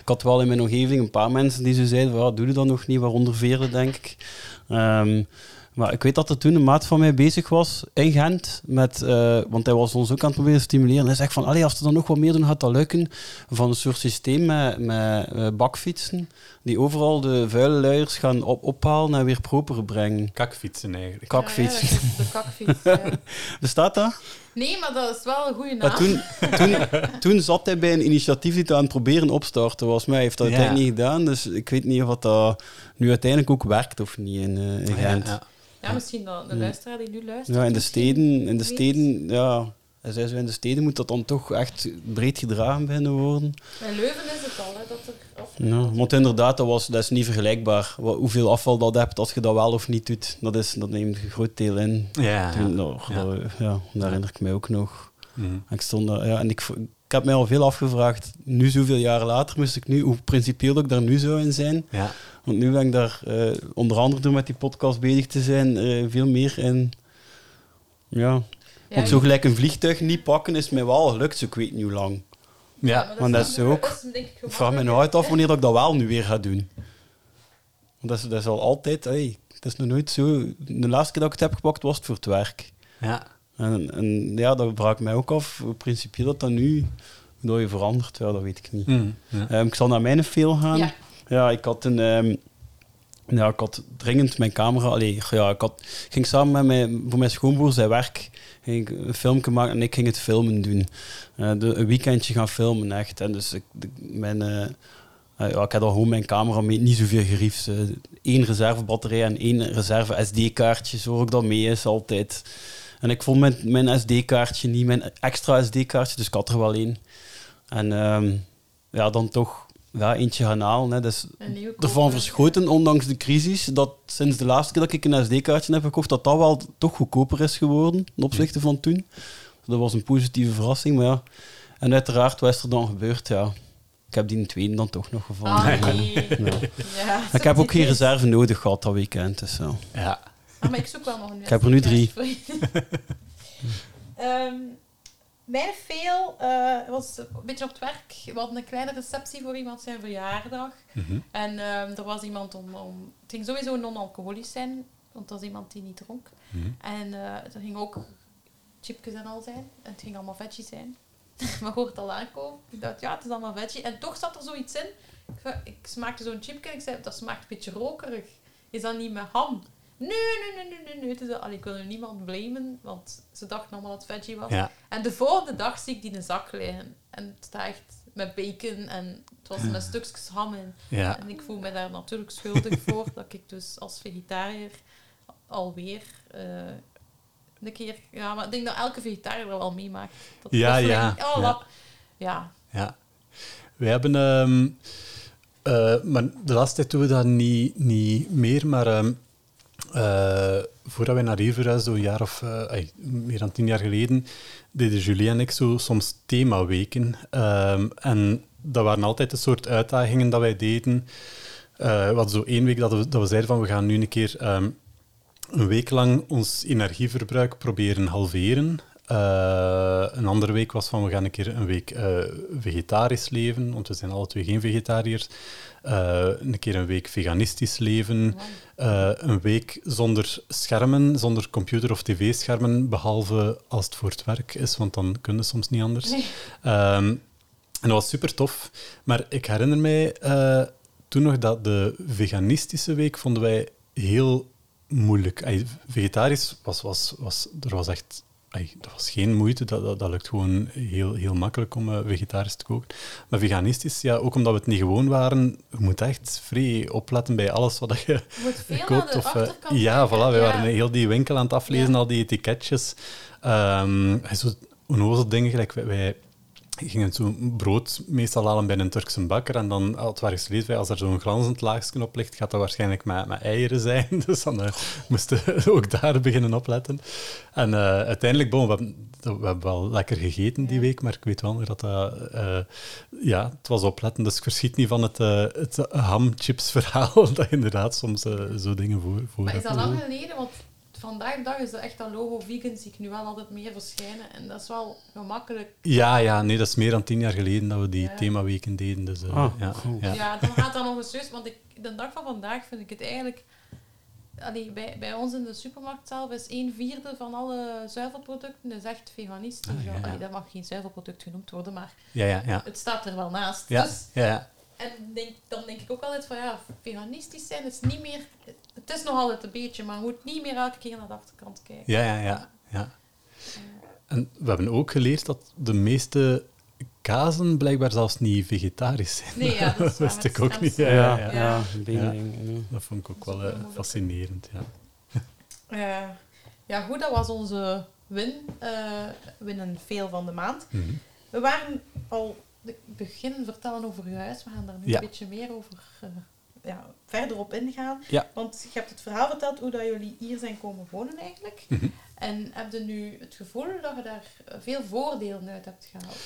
ik had wel in mijn omgeving een paar mensen die zo zeiden van, ja, doe je dat nog niet, waaronder velen, denk ik. Um, Maar ik weet dat er toen een maat van mij bezig was in Gent, met, eh, want hij was ons ook aan het proberen te stimuleren. Hij zegt van, allee, als er dan nog wat meer doen, gaat dat lukken. Van een soort systeem met, met eh, bakfietsen, die overal de vuile luiers gaan op, ophalen en weer proper brengen. Kakfietsen eigenlijk. Kakfietsen. Ja, ja, de kakfiets. ja. Bestaat dat? Nee, maar dat is wel een goede Maar naam. toen, toen, toen zat hij bij een initiatief die het aan het proberen opstarten was. Maar hij heeft dat uiteindelijk niet gedaan, dus ik weet niet of dat nu uiteindelijk ook werkt of niet in, in Ja, Gent. ja. Ja, misschien dat de luisteraar die nu luistert. Ja, in de steden, in de steden, ja. Hij zei zo, in de steden moet dat dan toch echt breed gedragen beginnen worden. In Leuven is het al, hè, dat er... Ja, want inderdaad, dat, was, dat is niet vergelijkbaar. Wat- hoeveel afval dat hebt als je dat wel of niet doet, dat, is, dat neemt een groot deel in. Ja. Toen, nou, Ja. dat- ja, dat herinner ik mij ook nog. Mhm. Ik, stond, daar- ja, en ik, ik heb mij al veel afgevraagd, nu zoveel jaren later, moest ik nu, hoe principieel ik daar nu zou in zijn. Ja. Want nu ben ik daar, eh, onder andere door met die podcast bezig te zijn, eh, veel meer in... Ja, Ja, want zo gelijk een vliegtuig niet pakken is mij wel gelukt, zo ik weet niet hoe lang. Ja. want dat is ook- ik, vraag me uit af wanneer ik dat wel nu weer ga doen. Want dat is, dat is al altijd... Hey, het is nog nooit zo... De laatste keer dat ik het heb gepakt, was het voor het werk. Ja. En, en ja, dat vraag ik mij ook af, hoe principieel dat dan nu... Hoe dat je verandert, ja, dat weet ik niet. Ja. Ehm, ik zal naar mijn fail gaan. Ja. Ja, ik had een... ehm, ja, ik had dringend mijn camera... Allee, ja, ik had, ging samen met mijn, voor mijn schoonbroer zijn werk ging ik een filmpje maken en ik ging het filmen doen. Eh, de, een weekendje gaan filmen, echt. En dus ik, mijn... eh, eh, ja, ik had al gewoon mijn camera mee, niet zoveel geriefs. eh Eén reservebatterij en één reserve SD-kaartje, zo ook dat mee is altijd. En ik vond mijn, mijn SD-kaartje niet, mijn extra SD-kaartje, dus ik had er wel één. En ehm, ja, dan toch ja, eentje gaan halen. Hè. Dus ervan verschoten, ondanks de crisis, dat sinds de laatste keer dat ik een SD-kaartje heb gekocht, dat dat wel toch goedkoper is geworden ten opzichte van toen. Dat was een positieve verrassing, maar ja. En uiteraard, wat is er dan gebeurd? Ja, ik heb die tweede dan toch nog gevonden. Ah, nee. Ja. Ja, Ik heb ook geen reserve nodig gehad dat weekend. Dus, ja. Ja. Ah, maar ik zoek wel nog een Ik heb er nu drie. Ehm, mijn fail eh, was een beetje op het werk. We hadden een kleine receptie voor iemand zijn verjaardag. Mhm. En ehm, er was iemand om, om... Het ging sowieso non-alcoholisch zijn, want dat was iemand die niet dronk. Mhm. En eh er ging ook chipjes en al zijn. En het ging allemaal veggie zijn. maar hoort al aankomen. Ik dacht, ja, het is allemaal veggie. En toch zat er zoiets in. Ik, ik smaakte zo'n chipje en ik zei, dat smaakt een beetje rokerig. Is dat niet met ham? Nee, nee, nee, nee, nee. nee. Dat- Allee, ik wil niemand blamen, want ze dachten allemaal dat het veggie was. Ja. En de volgende dag zie ik die in een zak liggen. En het staat echt met bacon en het was met stukjes ham in. Ja. En ik voel me daar natuurlijk schuldig voor, dat ik dus als vegetariër alweer eh, een keer... Ja, maar ik denk dat elke vegetariër dat wel meemaakt. Dat Ja, ja, Oh, ja. Ja. Ja. Wij hebben... ehm, eh, maar de laatste tijd doen we dat niet, niet meer, maar... ehm, eh, voordat wij naar hier verhuisden, een jaar of... eh, meer dan tien jaar geleden, deden Julie en ik zo soms themaweken. Ehm, en dat waren altijd een soort uitdagingen dat wij deden. Eh, we hadden zo één week dat we, dat we zeiden van we gaan nu een keer ehm, een week lang ons energieverbruik proberen halveren. Eh, een andere week was van we gaan een keer een week eh, vegetarisch leven, want we zijn alle twee geen vegetariërs. Eh, een keer een week veganistisch leven. Een week zonder schermen, zonder computer- of tv-schermen, behalve als het voor het werk is, want dan kunnen soms niet anders. Nee. Ehm, en dat was super tof. Maar ik herinner mij toen nog dat de veganistische week vonden wij heel moeilijk. Vegetarisch was, was, was, er was echt ay, dat was geen moeite. Dat, dat, dat lukt gewoon heel, heel makkelijk om eh, vegetarisch te koken. Maar veganistisch, ja, ook omdat we het niet gewoon waren, je moet echt vrij opletten bij alles wat je Je koopt. de Of, achterkant ja, voilà, wij Ja. waren heel die winkel aan het aflezen, Ja. al die etiketjes. Ehm en zo onnozel dingen, gelijk wij, wij gingen zo'n brood meestal halen bij een Turkse bakker en dan had ergens gelezen, als er zo'n glanzend laagje op ligt, gaat dat waarschijnlijk met, met eieren zijn. Dus dan eh, moesten we ook daar beginnen opletten. En eh, uiteindelijk, bon, we, hebben, we hebben wel lekker gegeten die week, maar ik weet wel dat dat... eh, ja, het was opletten, dus ik verschiet niet van het, het hamchips-verhaal, dat je inderdaad soms zo dingen voor, voor Maar is dat lang geleden? Want vandaag de dag is dat echt dat logo vegan zie ik nu wel altijd meer verschijnen. En dat is wel gemakkelijk. Ja, ja, nee, dat is meer dan tien jaar geleden dat we die Ja. themaweken deden. Dus, eh, Ah, ja, goed. ja. Ja, dan gaat dat nog eens juist. Want ik, de dag van vandaag vind ik het eigenlijk allee, bij, bij ons in de supermarkt zelf is een vierde van alle zuivelproducten is echt veganistisch. Ah, ja, ja. Allee, dat mag geen zuivelproduct genoemd worden, maar Ja, ja, ja. het staat er wel naast. Ja, Dus, ja, ja. en denk, dan denk ik ook altijd van ja, veganistisch zijn is niet meer... Het is nog altijd een beetje, maar je moet niet meer elke keer naar de achterkant kijken. Ja, ja, ja, ja. En we hebben ook geleerd dat de meeste kazen blijkbaar zelfs niet vegetarisch zijn. Nee, ja, dat wist ik ook niet. Ja, Ja, ja, ja, ja. Dat vond ik ook wel eh, fascinerend. Ja. Eh, ja, goed, dat was onze win. eh winnen veel van de maand. Mhm. We waren al de begin vertellen over uw huis. We gaan daar nu Ja. een beetje meer over eh, ja, verder op ingaan. Ja. Want je hebt het verhaal verteld hoe dat jullie hier zijn komen wonen eigenlijk. Mhm. En heb je nu het gevoel dat je daar eh, veel voordelen uit hebt gehaald?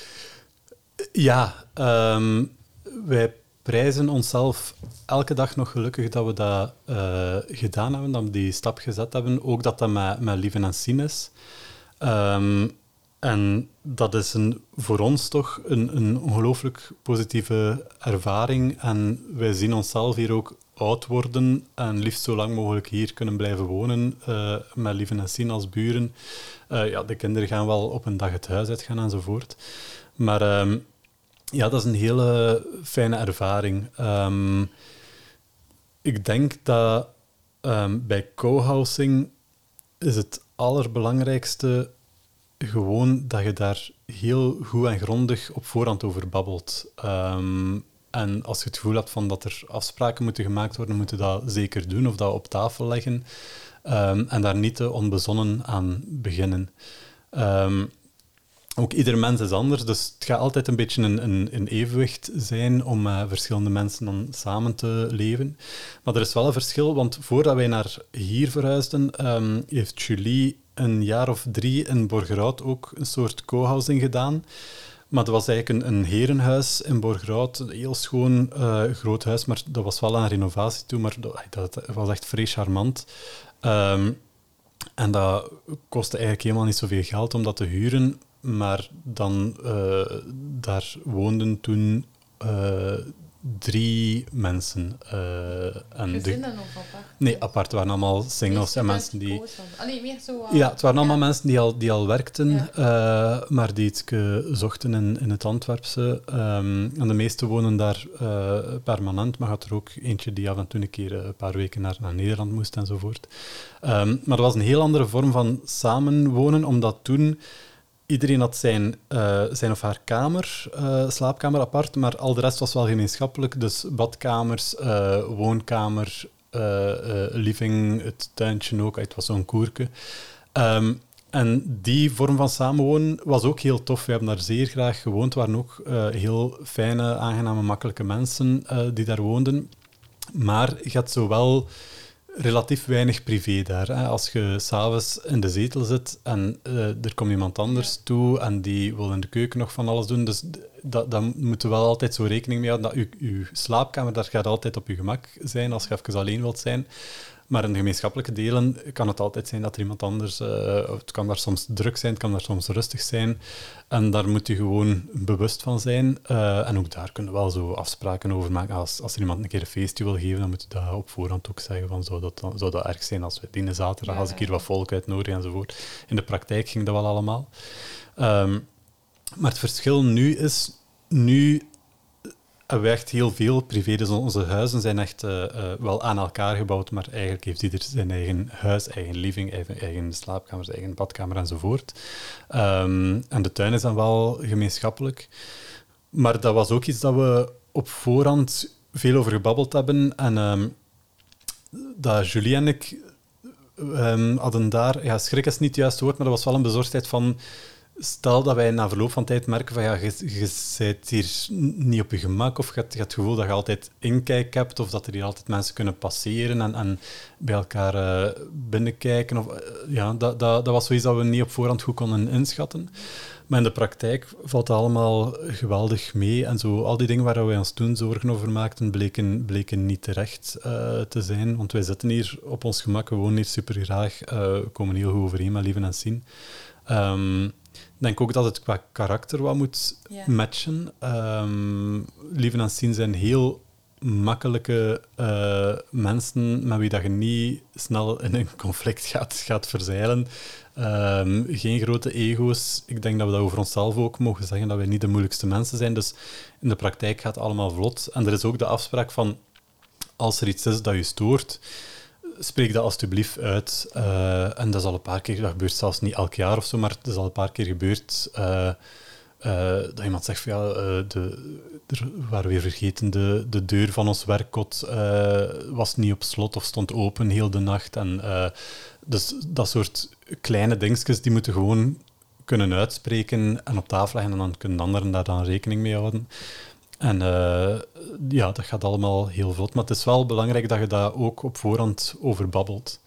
Ja, ehm, wij prijzen onszelf elke dag nog gelukkig dat we dat eh, gedaan hebben, dat we die stap gezet hebben. Ook dat dat met, met Lieven en Sien is. Ehm, en dat is een, voor ons toch een, een ongelooflijk positieve ervaring. En wij zien onszelf hier ook oud worden en liefst zo lang mogelijk hier kunnen blijven wonen eh, met Lieven en Sien als buren. Eh, ja, de kinderen gaan wel op een dag het huis uitgaan enzovoort. Maar ehm, ja, dat is een hele fijne ervaring. Ehm, ik denk dat ehm, bij co-housing is het allerbelangrijkste gewoon dat je daar heel goed en grondig op voorhand over babbelt. En als je het gevoel hebt van dat er afspraken moeten gemaakt worden, moet je dat zeker doen of dat op tafel leggen. Ehm, en daar niet te onbezonnen aan beginnen. Ehm, ook ieder mens is anders, dus het gaat altijd een beetje een, een, een evenwicht zijn om met verschillende mensen dan samen te leven. Maar er is wel een verschil, want voordat wij naar hier verhuisden, ehm, heeft Julie een jaar of drie in Borgerhout ook een soort co-housing gedaan. Maar dat was eigenlijk een, herenhuis in Borgerhout, een heel schoon eh, groot huis, maar dat was wel aan renovatie toe, maar dat, dat was echt vrij charmant. Ehm, en dat kostte eigenlijk helemaal niet zoveel geld om dat te huren, maar dan, eh, daar woonden toen eh, drie mensen. eh, en de, Gezinnen of apart? nee, apart waren allemaal singles en mensen die... Allee, meer zo... eh, Ja, het waren allemaal ja. mensen die al, die al werkten, Ja. eh, maar die iets zochten in, in het Antwerpse. Ehm, en de meesten wonen daar permanent, maar had er ook eentje die af en toe een keer een paar weken naar, naar Nederland moest enzovoort. Ehm, maar dat was een heel andere vorm van samenwonen, omdat toen iedereen had zijn, eh, zijn of haar kamer, eh, slaapkamer apart, maar al de rest was wel gemeenschappelijk. Dus badkamers, eh, woonkamer, living, het tuintje ook. Het was zo'n koerke. Ehm, en die vorm van samenwonen was ook heel tof. We hebben daar zeer graag gewoond. Er waren ook heel fijne, aangename, makkelijke mensen die daar woonden. Maar je had zowel relatief weinig privé daar. Hè. Als je s'avonds in de zetel zit en eh, er komt iemand anders toe en die wil in de keuken nog van alles doen, dus dat, dan moet je wel altijd zo rekening mee houden dat je, je slaapkamer, daar gaat altijd op je gemak zijn als je even alleen wilt zijn. Maar in de gemeenschappelijke delen kan het altijd zijn dat er iemand anders... eh, het kan daar soms druk zijn, het kan daar soms rustig zijn. En daar moet je gewoon bewust van zijn. Eh, en ook daar kunnen we wel zo afspraken over maken. Als, als er iemand een keer een feestje wil geven, dan moet je dat op voorhand ook zeggen. Van, zou, dat, zou dat erg zijn als we die zaterdag, als ik hier wat volk uitnodig enzovoort. In de praktijk ging dat wel allemaal. Ehm, maar het verschil nu is... Nu hebben we echt heel veel privé. Dus onze huizen zijn echt eh, eh, wel aan elkaar gebouwd, maar eigenlijk heeft ieder zijn eigen huis, eigen living, eigen, eigen slaapkamers, eigen badkamer enzovoort. Ehm, en de tuin is dan wel gemeenschappelijk. Maar dat was ook iets dat we op voorhand veel over gebabbeld hebben. En ehm, dat Julie en ik ehm, hadden daar... Ja, schrik is niet het juiste woord, maar dat was wel een bezorgdheid van... Stel dat wij na verloop van tijd merken van ja, je, bent hier niet op je gemak of je hebt, het gevoel dat je altijd inkijk hebt of dat er hier altijd mensen kunnen passeren en, en bij elkaar eh, binnenkijken. Of, eh, ja, dat, dat, dat was zoiets dat we niet op voorhand goed konden inschatten. Maar in de praktijk valt dat allemaal geweldig mee. En zo, al die dingen waar wij ons toen zorgen over maakten, bleken, bleken niet terecht eh, te zijn. Want wij zitten hier op ons gemak, we wonen hier super graag, we komen heel goed overeen met Lieven en Sien. Ehm, ik denk ook dat het qua karakter wat moet matchen. Ehm Lieven en Sien zijn heel makkelijke eh, mensen met wie dat je niet snel in een conflict gaat, gaat verzeilen. Ehm, geen grote ego's. Ik denk dat we dat over onszelf ook mogen zeggen, dat wij niet de moeilijkste mensen zijn. Dus in de praktijk gaat het allemaal vlot. En er is ook de afspraak van, als er iets is dat je stoort, spreek dat alsjeblieft uit. Eh, en dat is al een paar keer, dat gebeurt zelfs niet elk jaar of zo, maar het is al een paar keer gebeurd. Uh, uh, dat iemand zegt van ja, de, er waren weer vergeten, de, de deur van ons werkkot was niet op slot of stond open heel de nacht. En, dus dat soort kleine dingetjes, die moeten gewoon kunnen uitspreken en op tafel leggen en dan kunnen anderen daar dan rekening mee houden. En ja, dat gaat allemaal heel vlot. Maar het is wel belangrijk dat je daar ook op voorhand over babbelt.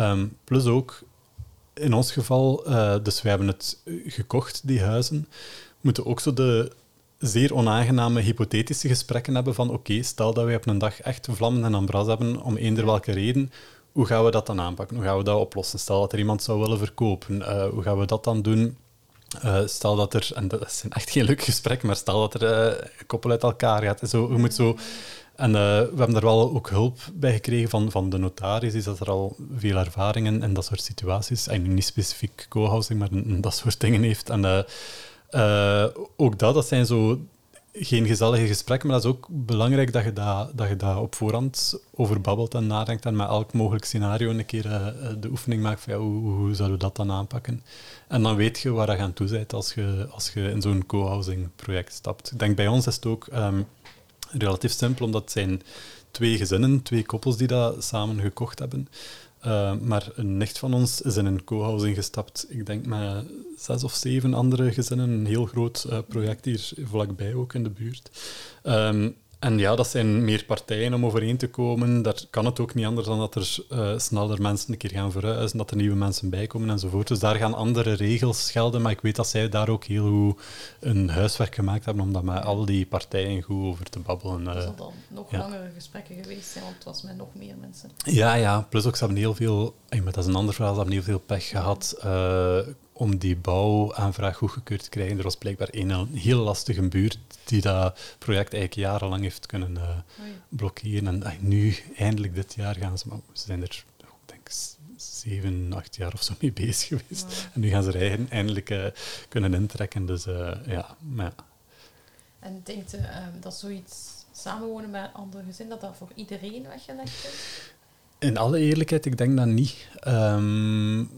Um, plus ook, in ons geval, uh, dus wij hebben het gekocht, die huizen, moeten ook zo de zeer onaangename hypothetische gesprekken hebben van oké, stel dat wij op een dag echt vlammen en ambras hebben, om eender welke reden, hoe gaan we dat dan aanpakken? Hoe gaan we dat oplossen? Stel dat er iemand zou willen verkopen, uh, hoe gaan we dat dan doen? Uh, stel dat er, en dat zijn echt geen leuk gesprek, maar stel dat er een koppel uit elkaar gaat. Zo, je moet zo en uh, we hebben daar wel ook hulp bij gekregen van, van de notaris, is dat er al veel ervaringen in dat soort situaties, en niet specifiek co-housing, maar dat soort dingen heeft. En uh, uh, ook dat, dat zijn zo geen gezellige gesprekken, maar dat is ook belangrijk dat je daar dat je dat op voorhand over babbelt en nadenkt en met elk mogelijk scenario een keer de oefening maakt van hoe, hoe, zouden we dat dan aanpakken. En dan weet je waar je aan toe bent als je, als je in zo'n co-housing project stapt. Ik denk bij ons is het ook... Um, relatief simpel, omdat het zijn twee gezinnen, twee koppels die dat samen gekocht hebben. Uh, maar een nicht van ons is in een co-housing gestapt, ik denk met zes of zeven andere gezinnen. Een heel groot uh, project hier vlakbij ook in de buurt. Um, en ja, dat zijn meer partijen om overeen te komen. Daar kan het ook niet anders dan dat er uh, sneller mensen een keer gaan verhuizen, dat er nieuwe mensen bijkomen enzovoort. Dus daar gaan andere regels gelden. Maar ik weet dat zij daar ook heel goed een huiswerk gemaakt hebben om dat met al die partijen goed over te babbelen. Dat zal dan nog ja. langere gesprekken geweest zijn, want het was met nog meer mensen. Ja, ja. Plus ook, ze hebben heel veel... Maar dat is een ander verhaal. Ze hebben heel veel pech gehad. Uh, om die bouwaanvraag goedgekeurd te krijgen. Er was blijkbaar een heel lastige buurt die dat project eigenlijk jarenlang heeft kunnen uh, blokkeren. En uh, nu, eindelijk dit jaar, gaan ze, maar ze zijn er, denk zeven, acht jaar of zo mee bezig geweest. En nu gaan ze er eindelijk uh, kunnen intrekken. Dus ja, maar ja. En denkt u dat zoiets samenwonen met een ander gezin, dat dat voor iedereen weggelegd is? In alle eerlijkheid, ik denk dat niet. Um,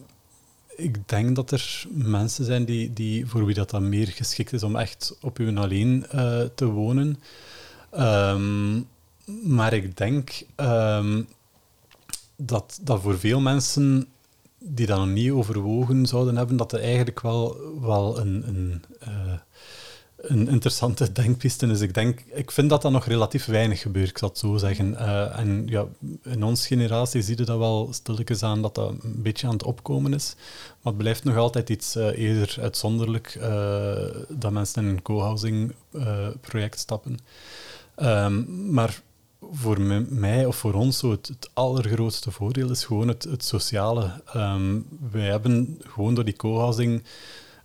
ik denk dat er mensen zijn die, die, voor wie dat dan meer geschikt is om echt op hun alleen uh, te wonen. Um, maar ik denk um, dat, dat voor veel mensen die dat nog niet overwogen zouden hebben, dat er eigenlijk wel, wel een, een uh, een interessante denkpiste is. Ik, denk, ik vind dat dat nog relatief weinig gebeurt, ik zal het zo zeggen. Uh, en ja, in onze generatie zie je dat wel stilletjes aan dat dat een beetje aan het opkomen is. Maar het blijft nog altijd iets uh, eerder uitzonderlijk uh, dat mensen in een co-housing project stappen. Um, maar voor mij of voor ons zo het, het, allergrootste voordeel is gewoon het, het sociale. Um, wij hebben gewoon door die co-housing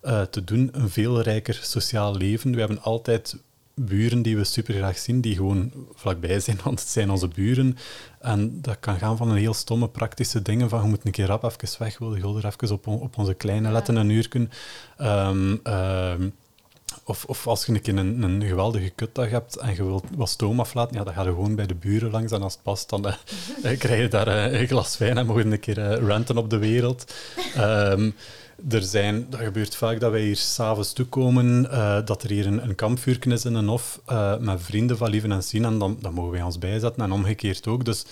uh, te doen, een veel rijker sociaal leven. We hebben altijd buren die we super graag zien, die gewoon vlakbij zijn, want het zijn onze buren. En dat kan gaan van een heel stomme praktische dingen, van je moet een keer rap even weg, wil je er even op, op onze kleine letten een uur kunnen. Um, um, of, of als je een keer een, een geweldige kutdag hebt en je wilt wat stoom aflaten, ja, dan ga je gewoon bij de buren langs en als het past, dan uh, krijg je daar uh, een glas wijn en mogen een keer uh, ranten op de wereld. Um, er zijn, dat gebeurt vaak dat wij hier s'avonds toekomen, uh, dat er hier een, een kampvuurken is in een hof uh, met vrienden van Lieven en Zien en dan, dan mogen wij ons bijzetten en omgekeerd ook. Dus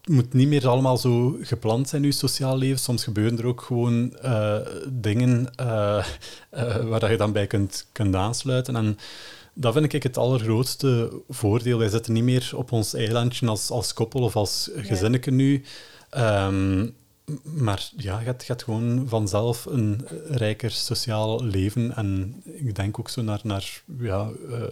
het moet niet meer allemaal zo gepland zijn, uw sociaal leven. Soms gebeuren er ook gewoon uh, dingen waar je dan bij kunt, kunt aansluiten. En dat vind ik het allergrootste voordeel. Wij zitten niet meer op ons eilandje als, als koppel of als gezinnetje nu. Um, maar ja, je gaat, gewoon vanzelf een rijker sociaal leven. En ik denk ook zo naar, naar ja, uh,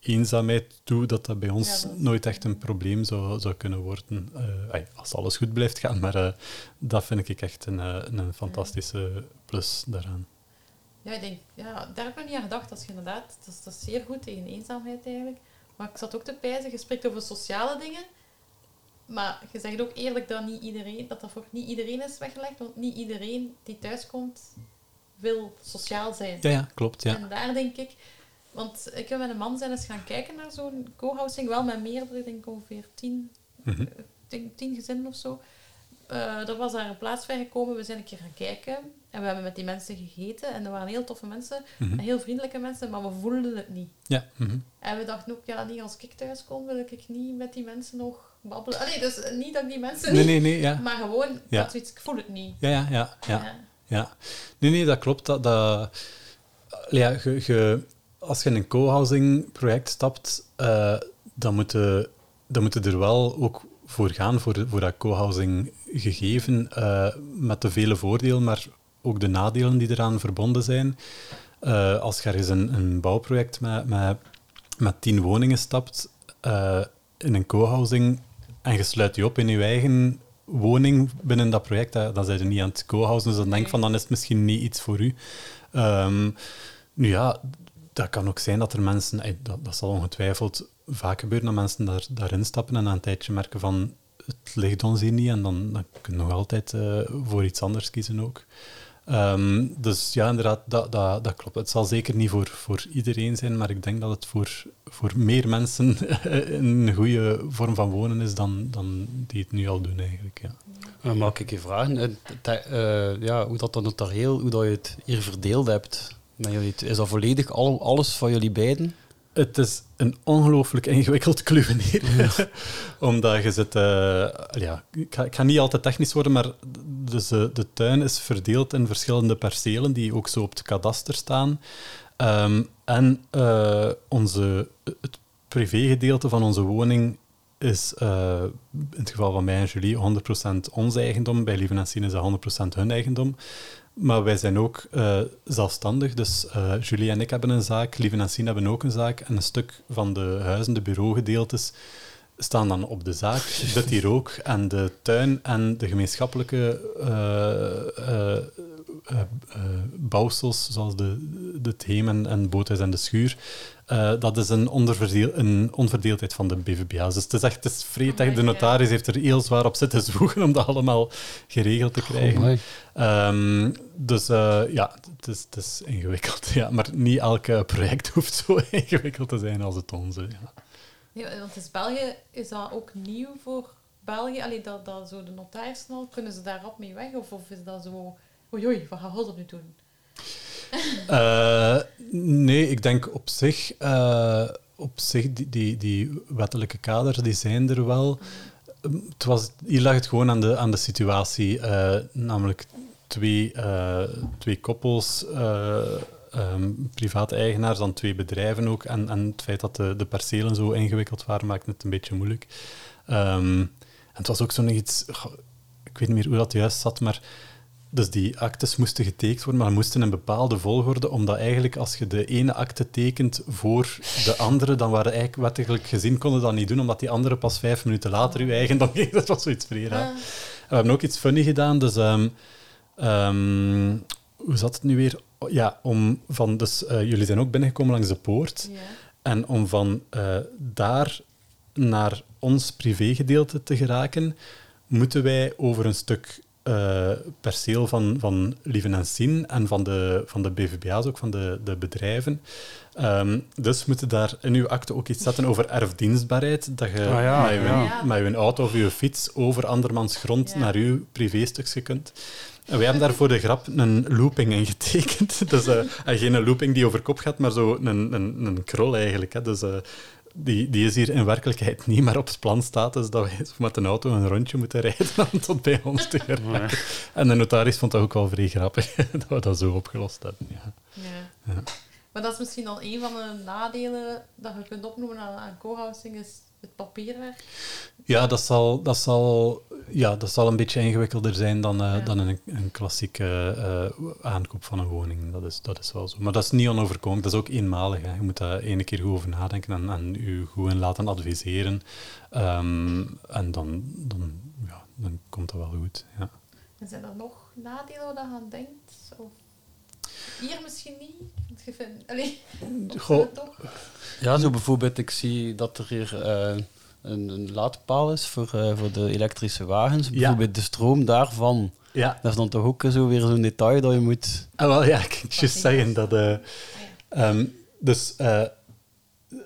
eenzaamheid toe, dat dat bij ons nooit echt een probleem zou, zou kunnen worden. Uh, als alles goed blijft gaan, maar uh, dat vind ik echt een, een fantastische plus daaraan. Ja, ik denk, ja, daar heb ik nog niet aan gedacht. Dat is inderdaad, dat is, dat is zeer goed tegen eenzaamheid eigenlijk. Maar ik zat ook te pijzen, je spreekt over sociale dingen. Maar je zegt ook eerlijk dat, niet iedereen, dat dat voor niet iedereen is weggelegd. Want niet iedereen die thuiskomt wil sociaal zijn. Ja, ja klopt. Ja. En daar denk ik... Want ik heb met een man zijn eens gaan kijken naar zo'n co-housing. Wel met meerdere, ik denk ongeveer tien, Mhm. ik denk tien gezinnen of zo. Eh, er was daar een plaats vrijgekomen. We zijn een keer gaan kijken. En we hebben met die mensen gegeten. En er waren heel toffe mensen. Mhm. en Heel vriendelijke mensen. Maar we voelden het niet. Ja. mhm. En we dachten ook, ja, niet als ik thuis kom, wil ik niet met die mensen nog babbelen. Allee, dus niet dat ik die mensen Nee, niet... nee, nee. Ja. Maar gewoon, Ja. dat zoiets, ik voel het niet. Ja, ja, ja. ja. Ja. Nee, nee, dat klopt. Dat, dat, ja, ge, ge- als je in een co-housing project stapt, eh, dan moet je dan moet je er wel ook voor gaan, voor, voor dat co-housing gegeven, eh, met de vele voordelen, maar ook de nadelen die eraan verbonden zijn. Eh, als je ergens een, een bouwproject met, met, met tien woningen stapt, in een co-housing, en je sluit je op in je eigen woning binnen dat project, dan zijn je niet aan het co-housen, dus dan denk van, dan is het misschien niet iets voor u. Ehm, nu ja, dat kan ook zijn dat er mensen, dat, dat zal ongetwijfeld vaak gebeuren, dat mensen daar, daarin stappen en na een tijdje merken van, het ligt ons hier niet, en dan, dan kun je nog altijd eh, voor iets anders kiezen ook. Ehm, dus ja, inderdaad, dat, dat, dat klopt. Het zal zeker niet voor, voor iedereen zijn, maar ik denk dat het voor, voor meer mensen een goede vorm van wonen is dan, dan die het nu al doen eigenlijk. Ja. Uh, mag ik je vragen? Te, uh, ja, hoe dat notarieel, hoe dat je het hier verdeeld hebt? Met jullie, is dat volledig al, alles van jullie beiden? Het is een ongelooflijk ingewikkeld. Ja. Omdat je zit... Uh, ja, ik ga, ik, ga, niet altijd technisch worden, maar dus, uh, de tuin is verdeeld in verschillende percelen die ook zo op het kadaster staan. Um, en uh, onze, het privégedeelte van onze woning is in het geval van mij en Julie 100% ons eigendom. Bij Lieve en Sien is dat 100% hun eigendom. Maar wij zijn ook uh, zelfstandig. Dus uh, Julie en ik hebben een zaak, Lieve en Sien hebben ook een zaak. En een stuk van de huizen, de bureaugedeeltes, staan dan op de zaak. Dit hier ook. En de tuin en de gemeenschappelijke uh, bouwsels, zoals de, de theem en, en boothuis en de schuur, dat is een, een, onverdeeldheid van de BVBA's. Dus het is echt het is vreed. de notaris heeft er heel zwaar op zitten zwoegen om dat allemaal geregeld te krijgen. Oh, um, dus uh, ja, het is, het is ingewikkeld. Ja. Maar niet elk project hoeft zo ingewikkeld te zijn als het onze. Ja. Ja, want is België is dat ook nieuw voor België? Allee, dat, dat zo de notaris al, kunnen ze daar rap mee weg? Of, of is dat zo, oei oei, wat gaat dat nu doen? Uh, nee, ik denk op zich, uh, op zich die, die, die wettelijke kaders die zijn er wel. Het was, hier lag het gewoon aan de, aan de situatie, uh, namelijk twee, twee koppels. Um, private eigenaars, dan twee bedrijven ook. En, en het feit dat de, de percelen zo ingewikkeld waren, maakt het een beetje moeilijk. Um, en het was ook zo'n iets... Ik weet niet meer hoe dat juist zat, maar... Dus die actes moesten getekend worden, maar moesten in een bepaalde volgorde, omdat eigenlijk als je de ene akte tekent voor de andere, dan waren eigenlijk wettelijk gezien, konden dat niet doen, omdat die andere pas vijf minuten later uw eigendom ging. Dat was zoiets vrij raar. We hebben ook iets funny gedaan, dus... Um, hoe zat het nu weer? ja, om van, dus uh, jullie zijn ook binnengekomen langs de poort. Ja. En om van uh, daar naar ons privégedeelte te geraken, moeten wij over een stuk uh, perceel van, van Lieven en Sien en van de, van de BVBA's, ook van de, de bedrijven. Um, dus moeten daar in uw akte ook iets zetten over erfdienstbaarheid, dat je ah, ja, met, je, ja. met je auto of je fiets over andermans grond Ja. naar uw privéstukje kunt. En wij hebben daar voor de grap een looping in getekend. Dus, uh, en geen looping die over kop gaat, maar zo een, een, een krol eigenlijk. Hè. Dus, uh, die, die is hier in werkelijkheid niet, maar op het plan staat dus dat wij met een auto een rondje moeten rijden om tot bij ons te geraken. En de notaris vond dat ook wel vrij grappig, dat we dat zo opgelost hebben. Ja. Ja. Ja. Maar dat is misschien al een van de nadelen dat je kunt opnoemen aan, aan co-housing, is het papierwerk. Ja, dat zal, dat zal, ja, dat zal een beetje ingewikkelder zijn dan, uh, Ja. dan een, een klassieke uh, aankoop van een woning. Dat is, dat is wel zo. Maar dat is niet onoverkomelijk. Dat is ook eenmalig. Hè. Je moet daar ene keer goed over nadenken en, en je goed in laten adviseren. Um, en dan, dan, ja, dan komt dat wel goed. Ja. En zijn er nog nadelen waar je aan denkt? Of hier misschien niet? Want je vindt... Allee, Goh, toch? Ja, zo bijvoorbeeld, ik zie dat er hier eh, een, een laadpaal is voor, eh, voor de elektrische wagens. Bijvoorbeeld de stroom daarvan. Ja. Dat is dan toch ook zo weer zo'n detail dat je moet... Ah, wel, ja, ik kan zeggen dat... eh, ehm, dus eh,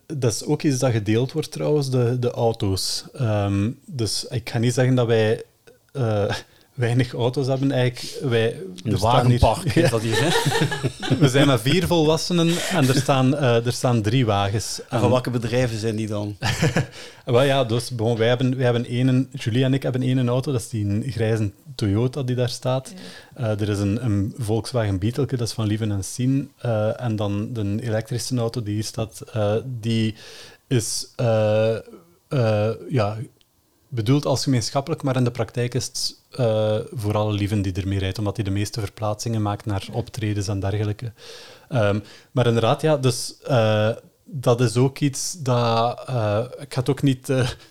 dat is ook iets dat gedeeld wordt trouwens, de, de auto's. Ehm, dus ik ga niet zeggen dat wij eh, weinig auto's hebben. Eigenlijk, wij, hier- wagenpark is dat hier, hè? We zijn met vier volwassenen en er staan, eh, er staan drie wagens. En van welke bedrijven zijn die dan? Wel ja, dus bon, wij, hebben, wij hebben één, Julie en ik hebben één auto, dat is die een grijze Toyota die daar staat. Eh, er is een, een Volkswagen Beetle, dat is van Lieven en Sien. Eh, en dan de elektrische auto die hier staat, eh, die is eh, eh, ja, bedoeld als gemeenschappelijk, maar in de praktijk is het eh, vooral Lieven die ermee rijdt, omdat hij de meeste verplaatsingen maakt naar optredens en dergelijke. Ehm, maar inderdaad, ja, dus eh, dat is ook iets dat... eh, ik ga het ook niet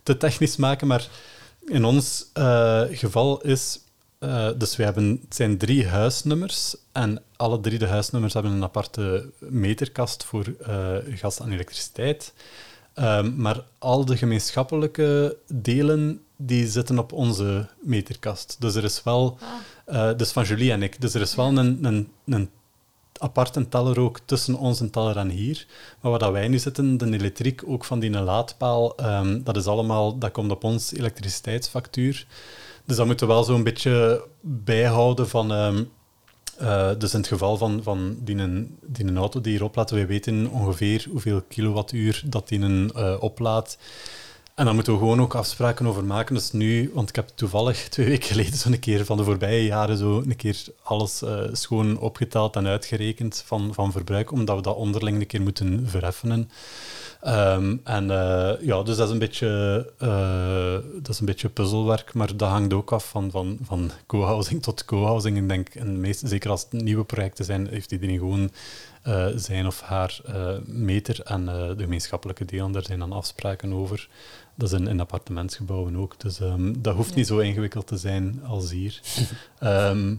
te technisch maken, maar in ons geval is... dus we hebben, het zijn drie huisnummers en alle drie de huisnummers hebben een aparte meterkast voor gas en elektriciteit. Ehm, maar al de gemeenschappelijke delen die zitten op onze meterkast. Dus er is wel, eh, dus van Julie en ik, dus er is wel een, een, een aparte teller ook tussen onze teller en hier. Maar waar dat wij nu zitten, de elektriek ook van die laadpaal, ehm, dat is allemaal, dat komt op ons elektriciteitsfactuur. Dus dat moeten we wel zo'n beetje bijhouden van... ehm, eh, dus in het geval van, van die, een, die een auto die hier oplaadt, wij weten ongeveer hoeveel kilowattuur dat die een eh, oplaadt. En daar moeten we gewoon ook afspraken over maken. Dus nu, want ik heb toevallig twee weken geleden zo'n keer van de voorbije jaren zo een keer alles eh, schoon opgeteld en uitgerekend van, van verbruik, omdat we dat onderling een keer moeten verheffenen. Ehm, en eh, ja, dus dat is een beetje, eh, dat is een beetje puzzelwerk, maar dat hangt ook af van, van, van co-housing tot co-housing. Ik denk, en de meeste, zeker als het nieuwe projecten zijn, heeft iedereen gewoon zijn of haar meter en de gemeenschappelijke delen, daar zijn dan afspraken over. Dat is in, in appartementsgebouwen ook, dus ehm, dat hoeft niet zo ingewikkeld te zijn als hier. Ehm,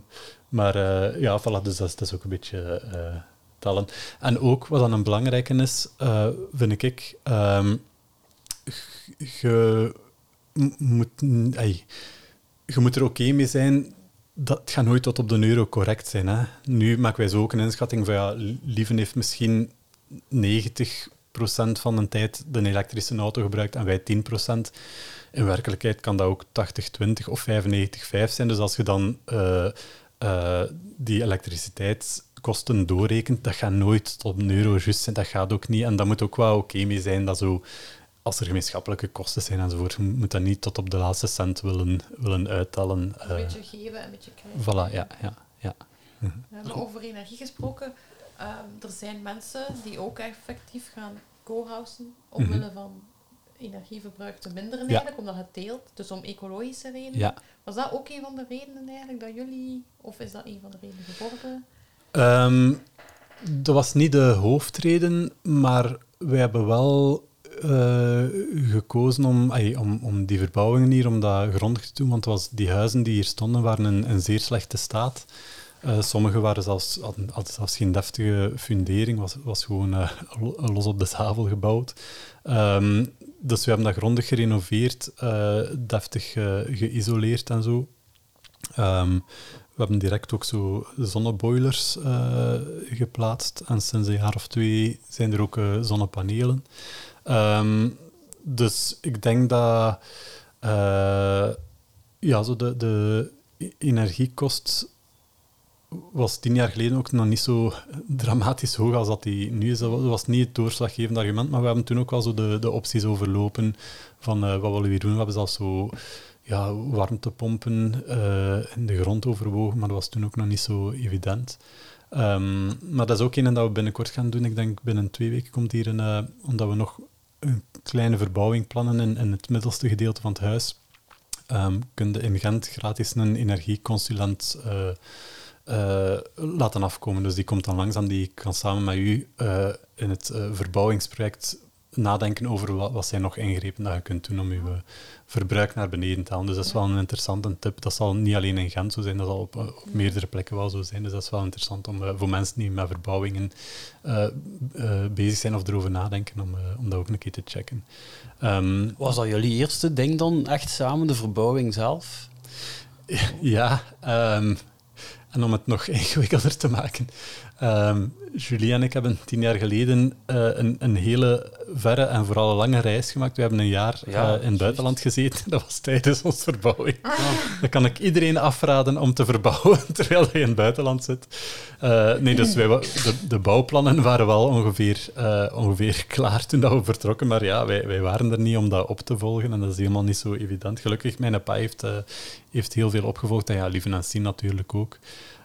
maar eh, ja, voilà, dus dat, is- dat is ook een beetje eh, tellen. En ook, wat dan een belangrijke is, eh, vind ik, ehm, je m- moet, je moet er oké mee zijn dat gaat nooit tot op de euro correct zijn. Hè? Nu maken wij zo ook een inschatting van ja, Lieven heeft misschien 90% van de tijd de elektrische auto gebruikt en wij 10%. In werkelijkheid kan dat ook 80-20 of 95-5 zijn. Dus als je dan eh, eh, die elektriciteitskosten doorrekent, dat gaat nooit tot een euro juist zijn. Dat gaat ook niet. En dat moet ook wel oké mee zijn dat zo als er gemeenschappelijke kosten zijn enzovoort, je moet dat niet tot op de laatste cent willen, willen uittellen. Een eh, beetje geven en een beetje krijgen. voilà, ja, ja, ja. We hebben over energie gesproken. Ehm, er zijn mensen die ook effectief gaan co-housen omwille van energieverbruik te minderen Mhm. Ja. eigenlijk, omdat het deelt. Dus om ecologische redenen. Ja. Was dat ook een van de redenen eigenlijk dat jullie, of is dat een van de redenen geworden? Ehm, dat was niet de hoofdreden, maar wij hebben wel eh, gekozen om, om, om die verbouwingen hier, om dat grondig te doen, want was, die huizen die hier stonden waren in, in zeer slechte staat. Eh, sommige waren zelfs, hadden, zelfs geen deftige fundering, was, was gewoon eh, lo- los op de tafel gebouwd. Ehm, dus we hebben dat grondig gerenoveerd, eh, deftig geïsoleerd en zo. Ehm, we hebben direct ook zo zonneboilers geplaatst. En sinds een jaar of twee zijn er ook zonnepanelen. Ehm, dus ik denk dat ja, zo de, de energiekost was tien jaar geleden ook nog niet zo dramatisch hoog als dat die nu is. Dat wa- was niet het doorslaggevende argument, maar we hebben toen ook wel zo de, de opties overlopen van eh, wat willen we doen. We hebben zelfs zo ja, warmtepompen eh, in de grond overwogen, maar dat was toen ook nog niet zo evident. Ehm, maar dat is ook een dat we binnenkort gaan doen. Ik denk binnen twee weken komt hier een, eh, omdat we nog een kleine verbouwing plannen in, in het middelste gedeelte van het huis. Ehm kun in Gent gratis een energieconsulent eh, laten afkomen. Dus die komt dan langs en die kan samen met u eh, in het eh, verbouwingsproject nadenken over wat, wat zijn nog ingrepen dat je kunt doen om je verbruik naar beneden te halen. Dus dat is wel een interessante tip. Dat zal niet alleen in Gent zo zijn, dat zal op, op meerdere plekken wel zo zijn. Dus dat is wel interessant om, voor mensen die met verbouwingen bezig zijn of erover nadenken, om, om dat ook een keer te checken. Ehm, Was dat jullie eerste ding dan, echt samen, de verbouwing zelf? Ja, ehm, en om het nog ingewikkelder te maken. Ehm, Julie en ik hebben tien jaar geleden eh, een, een hele verre en vooral een lange reis gemaakt. We hebben een jaar Ja, eh, in het buitenland gezeten. Dat was tijdens onze verbouwing. Dat kan ik iedereen afraden om te verbouwen terwijl je in het buitenland zit. Eh, nee, dus wij, de, de bouwplannen waren wel ongeveer, eh, ongeveer klaar toen dat we vertrokken. Maar ja, wij, wij waren er niet om dat op te volgen. En dat is helemaal niet zo evident. Gelukkig, mijn pa heeft, eh, heeft heel veel opgevolgd. En ja, Lieve Nancy natuurlijk ook.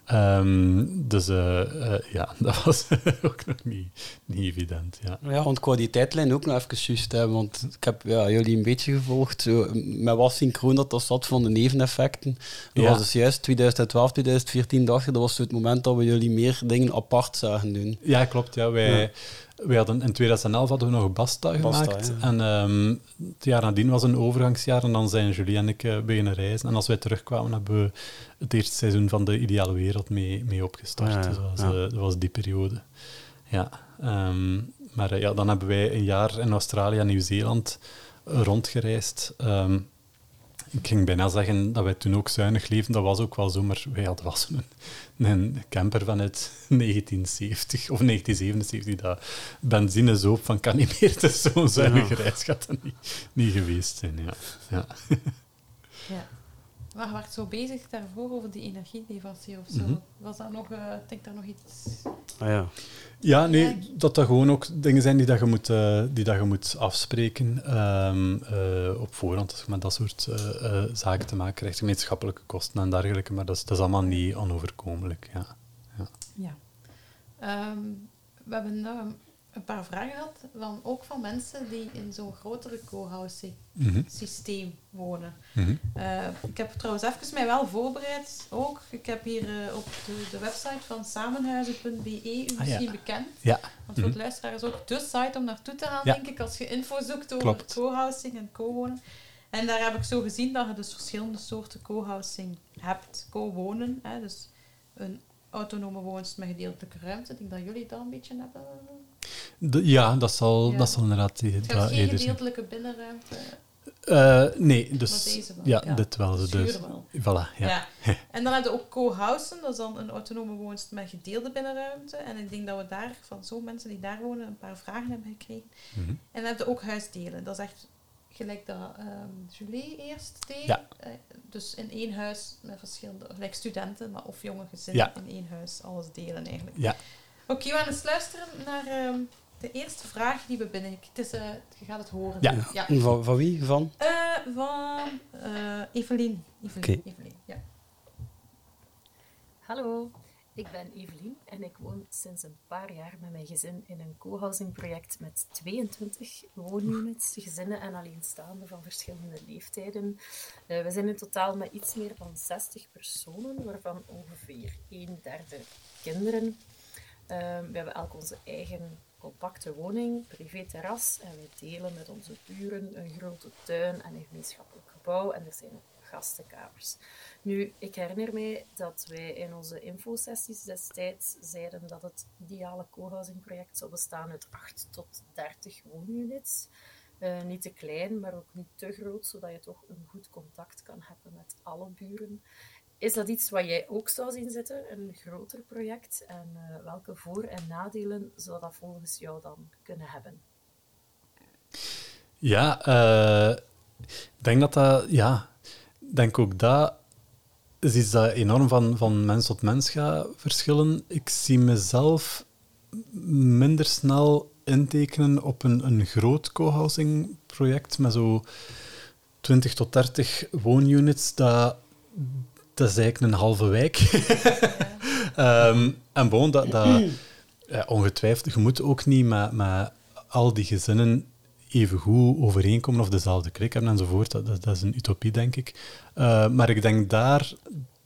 Ehm, dus eh, eh, ja, dat was ook nog niet, niet evident. Ja. Ja, want wou die tijdlijn ook nog even juist hebben, want ik heb ja, jullie een beetje gevolgd. Zo, met wat synchroon dat dat zat van de neveneffecten. Dat Ja. was dus juist 2012, 2014, dacht ik, dat was zo het moment dat we jullie meer dingen apart zagen doen. Ja, klopt. Ja. Wij, Ja. Wij hadden, in 2011 hadden we nog Basta Basta, gemaakt. ja. En ehm, het jaar nadien was een overgangsjaar. En dan zijn Julie en ik eh, beginnen reizen. En als wij terugkwamen, hebben we het eerste seizoen van De Ideale Wereld mee, mee opgestart. Ah, ja. Dus dat, was, Ja. eh, dat was die periode. Ja. ehm, maar eh, ja, dan hebben wij een jaar in Australië en Nieuw-Zeeland rondgereisd. Ehm, ik ging bijna zeggen dat wij toen ook zuinig leefden. Dat was ook wel zo, maar wij hadden wel zo'n een camper vanuit 1970 of 1977 dat benzine zoop van kan niet meer. Dus zo'n zuinige reis gaat dat niet, niet geweest zijn. Ja. Ja. Ja. Maar je werd zo bezig daarvoor over die energieleverancier of zo. Mhm. Was dat nog, eh, ik denk daar nog iets... Ah ja. Ja, nee, Ja. dat dat gewoon ook dingen zijn die, dat je, moet, eh, die dat je moet afspreken ehm, eh, op voorhand. Als je met dat soort eh, eh, zaken te maken krijgt, gemeenschappelijke kosten en dergelijke, maar dat is, dat is allemaal niet onoverkomelijk. Ja. Ja. Ehm, we hebben een paar vragen gehad, van, ook van mensen die in zo'n grotere co-housing Mhm, systeem wonen. mhm. Eh, ik heb trouwens even mij wel voorbereid ook. Ik heb hier eh, op de, de website van samenhuizen.be, u Ah, ja. misschien bekend. Ja. Want voor Mhm. de luisteraars ook de site om naartoe te gaan, Ja. denk ik, als je info zoekt over co-housing en co-wonen. En daar heb ik zo gezien dat je dus verschillende soorten co-housing hebt. Co-wonen, dus een autonome woonst met gedeeltelijke ruimte. Ik denk dat jullie dat een beetje hebben. De- ja, dat zal, Ja. dat zal inderdaad geen eerder zijn. gedeeltelijke binnenruimte. Eh, nee, dus ja, ja. dit wel. Dus, wel. voilà, ja. Ja. En dan heb je ook co-housen, dat is dan een autonome woonst met gedeelde binnenruimte. En ik denk dat we daar, van zo'n mensen die daar wonen, een paar vragen hebben gekregen. Mhm. En dan heb je ook huisdelen. Dat is echt gelijk dat ehm Julie eerst deed. Ja. Eh, dus in één huis met verschillende, gelijk studenten, maar of jonge gezinnen in één huis, alles delen eigenlijk. Ja. Oké, we gaan eens luisteren naar ehm, de eerste vraag die we binnen. Het is, eh, je gaat het horen. Ja. ja. Van, van wie? Van? Eh, van eh Evelien. Evelien. Oké. Evelien, ja. Hallo, ik ben Evelien en ik woon sinds een paar jaar met mijn gezin in een co-housing project met 22 woonunits, gezinnen en alleenstaanden van verschillende leeftijden. Eh, we zijn in totaal met iets meer dan 60 personen, waarvan ongeveer een derde kinderen. Eh, we hebben elk onze eigen compacte woning, privé-terras en wij delen met onze buren een grote tuin en een gemeenschappelijk gebouw en er zijn gastenkamers. Nu, ik herinner mij dat wij in onze infosessies destijds zeiden dat het ideale co-housing project zou bestaan uit 8 tot 30 woonunits. Eh, niet te klein, maar ook niet te groot, zodat je toch een goed contact kan hebben met alle buren. Is dat iets wat jij ook zou zien zitten, een groter project? En eh, welke voor- en nadelen zou dat volgens jou dan kunnen hebben? Ja, eh, ik denk dat dat, ja, denk ook dat is iets dat enorm van, van mens tot mens gaat verschillen. Ik zie mezelf minder snel intekenen op een, een groot co-housing project met zo 20 tot 30 woonunits. Dat, dat is eigenlijk een halve wijk. Ehm, en bon, dat, ongetwijfeld, je moet ook niet met, al die gezinnen even goed overeenkomen of dezelfde klik hebben enzovoort. Dat, dat, dat is een utopie, denk ik. Eh, maar ik denk daar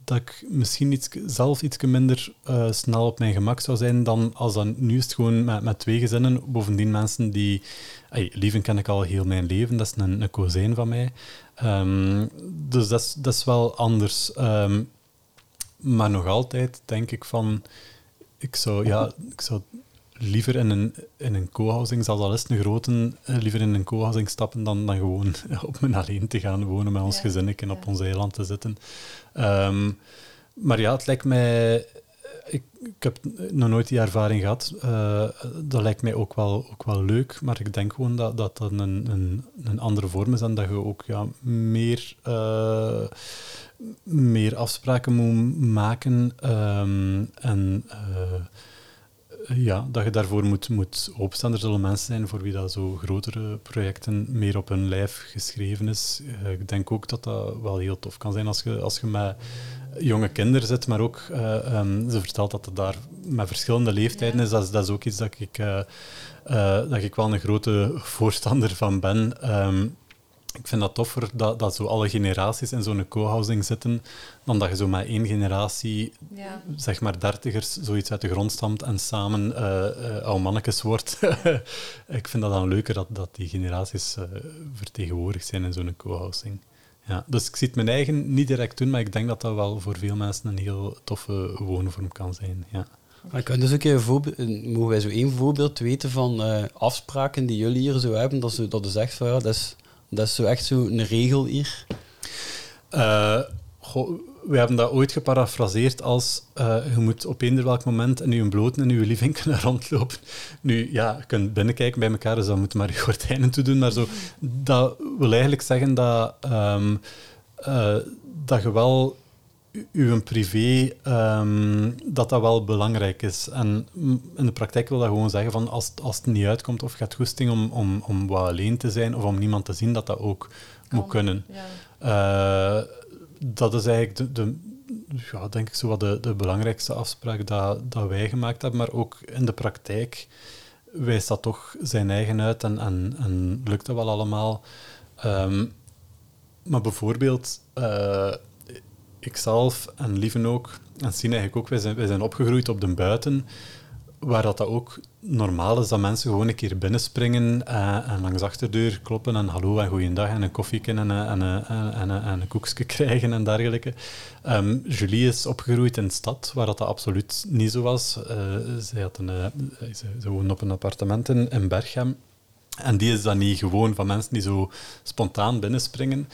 dat ik misschien iets, zelf iets minder eh, snel op mijn gemak zou zijn dan als dan nu is het gewoon met, met twee gezinnen. Bovendien mensen die... Ay, Lieven ken ik al heel mijn leven, dat is een, een kozijn van mij. Ehm, dus dat is, dat is wel anders. Ehm, maar nog altijd denk ik van... Ik zou, ja, ik zou liever in een, in een co-housing, zelfs al is het een grote, eh, liever in een co-housing stappen dan, dan gewoon op mijn alleen te gaan wonen met ons Ja. gezin en op ons eiland te zitten. Ehm, maar ja, het lijkt mij... Ik, ik heb nog nooit die ervaring gehad. Eh, dat lijkt mij ook wel, ook wel leuk, maar ik denk gewoon dat dat een, een, een andere vorm is en dat je ook ja, meer, eh, meer afspraken moet maken. ehm, en eh, ja, dat je daarvoor moet, moet openstaan. Er zullen mensen zijn voor wie dat zo grotere projecten meer op hun lijf geschreven is. Eh, ik denk ook dat dat wel heel tof kan zijn als je, als je met jonge kinderen zit, maar ook, eh, ehm, ze vertelt dat het daar met verschillende leeftijden is. Dat, is. dat is ook iets dat ik, eh, dat ik wel een grote voorstander van ben. Ehm, ik vind dat toffer dat, dat zo alle generaties in zo'n co-housing zitten, dan dat je zo met één generatie Ja. zeg maar dertigers zoiets uit de grond stamt en samen eh eh, oude mannetjes wordt. ik vind dat dan leuker dat, dat die generaties eh, vertegenwoordigd zijn in zo'n co-housing. Ja, dus ik zie het mijn eigen niet direct doen, maar ik denk dat dat wel voor veel mensen een heel toffe woonvorm kan zijn. Ja. Maar kan dus ook een voorbeeld, mogen wij zo één voorbeeld weten van eh, afspraken die jullie hier zo hebben, dat, ze, dat is echt van ja, dat is, dat is zo echt zo een regel hier. Eh, we hebben dat ooit geparafraseerd als eh, je moet op eender welk moment in je bloot in je living kunnen rondlopen. Nu, ja, je kunt binnenkijken bij elkaar, dus dan moet maar je gordijnen toe doen. Maar zo, dat wil eigenlijk zeggen dat, ehm, eh, dat je wel uw privé, ehm, dat dat wel belangrijk is. En in de praktijk wil dat gewoon zeggen van als, het- als het niet uitkomt of hebt goesting om, om, om wat alleen te zijn of om niemand te zien, dat dat ook moet kunnen. Ja. Eh, dat is eigenlijk de, de, ja, denk ik zo wat de, de belangrijkste afspraak dat, dat wij gemaakt hebben. Maar ook in de praktijk wijst dat toch zijn eigen uit en, en, en lukt dat wel allemaal. Ehm, maar bijvoorbeeld, eh ikzelf en Lieven ook, en Sien eigenlijk ook, wij zijn, wij zijn opgegroeid op de buiten, waar dat, dat ook normaal is dat mensen gewoon een keer binnenspringen eh, en langs de achterdeur kloppen en hallo en goeiedag en een koffieke en, een- en, een- en, en, en, en een koekje krijgen en dergelijke. Ehm, Julie is opgegroeid in de stad, waar dat, dat absoluut niet zo was. Zij, had een, eh, ze, ze woonde op een appartement in, in Berchem. En die is dan niet gewoon van mensen die zo spontaan binnenspringen.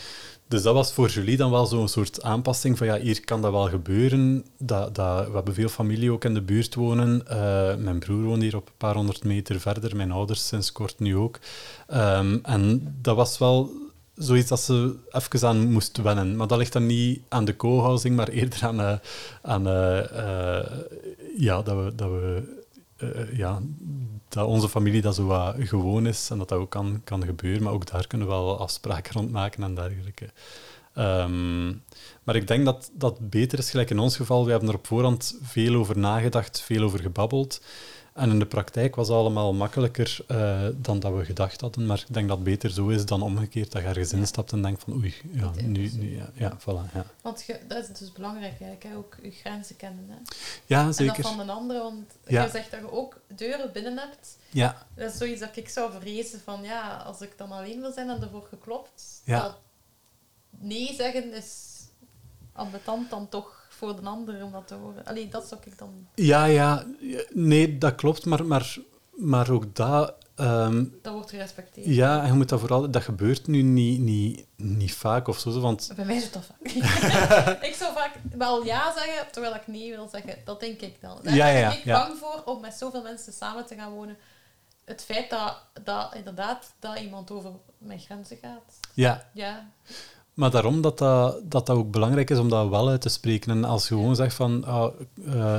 Dus dat was voor Julie dan wel zo'n soort aanpassing van ja, hier kan dat wel gebeuren. Dat, dat, we hebben veel familie ook in de buurt wonen. Eh, mijn broer woont hier op een paar honderd meter verder. Mijn ouders sinds kort nu ook. Ehm, en dat was wel zoiets dat ze even aan moest wennen. Maar dat ligt dan niet aan de co-housing, maar eerder aan, eh, aan eh, ja, dat we... Dat we ja, dat onze familie dat zo wat gewoon is en dat dat ook kan, kan gebeuren. Maar ook daar kunnen we wel afspraken rond maken en dergelijke. Ehm, maar ik denk dat dat beter is, gelijk in ons geval. We hebben er op voorhand veel over nagedacht, veel over gebabbeld. En in de praktijk was het allemaal makkelijker eh, dan dat we gedacht hadden. Maar ik denk dat het beter zo is dan omgekeerd dat je ergens instapt en denkt van oei, ja, nu, nu ja, ja, voilà, ja. Want je, dat is dus belangrijk eigenlijk, hè? ook je grenzen kennen. Hè? Ja, En dat zeker. van een ander, want Ja. je zegt dat je ook deuren binnen hebt. Ja, Dat is zoiets dat ik zou vrezen van, ja, als ik dan alleen wil zijn en ervoor geklopt, Ja. nee zeggen is ambetant dan toch voor de ander om dat te horen. Allee, dat zou ik dan... ja, ja, nee, dat klopt, maar, maar, maar ook dat... ehm, Dat wordt gerespecteerd. Ja, en je moet dat vooral... Dat gebeurt nu niet, niet, niet vaak of zo, want... Bij mij is het dat vaak. ik zou vaak wel ja zeggen, terwijl ik nee wil zeggen. Dat denk ik dan. Daar Ja, ja, ja, ben ik bang voor om met zoveel mensen samen te gaan wonen. Het feit dat, dat inderdaad dat iemand over mijn grenzen gaat. Ja, Ja, maar daarom dat dat, dat dat ook belangrijk is om dat wel uit te spreken. En als je gewoon zegt van... ah, eh,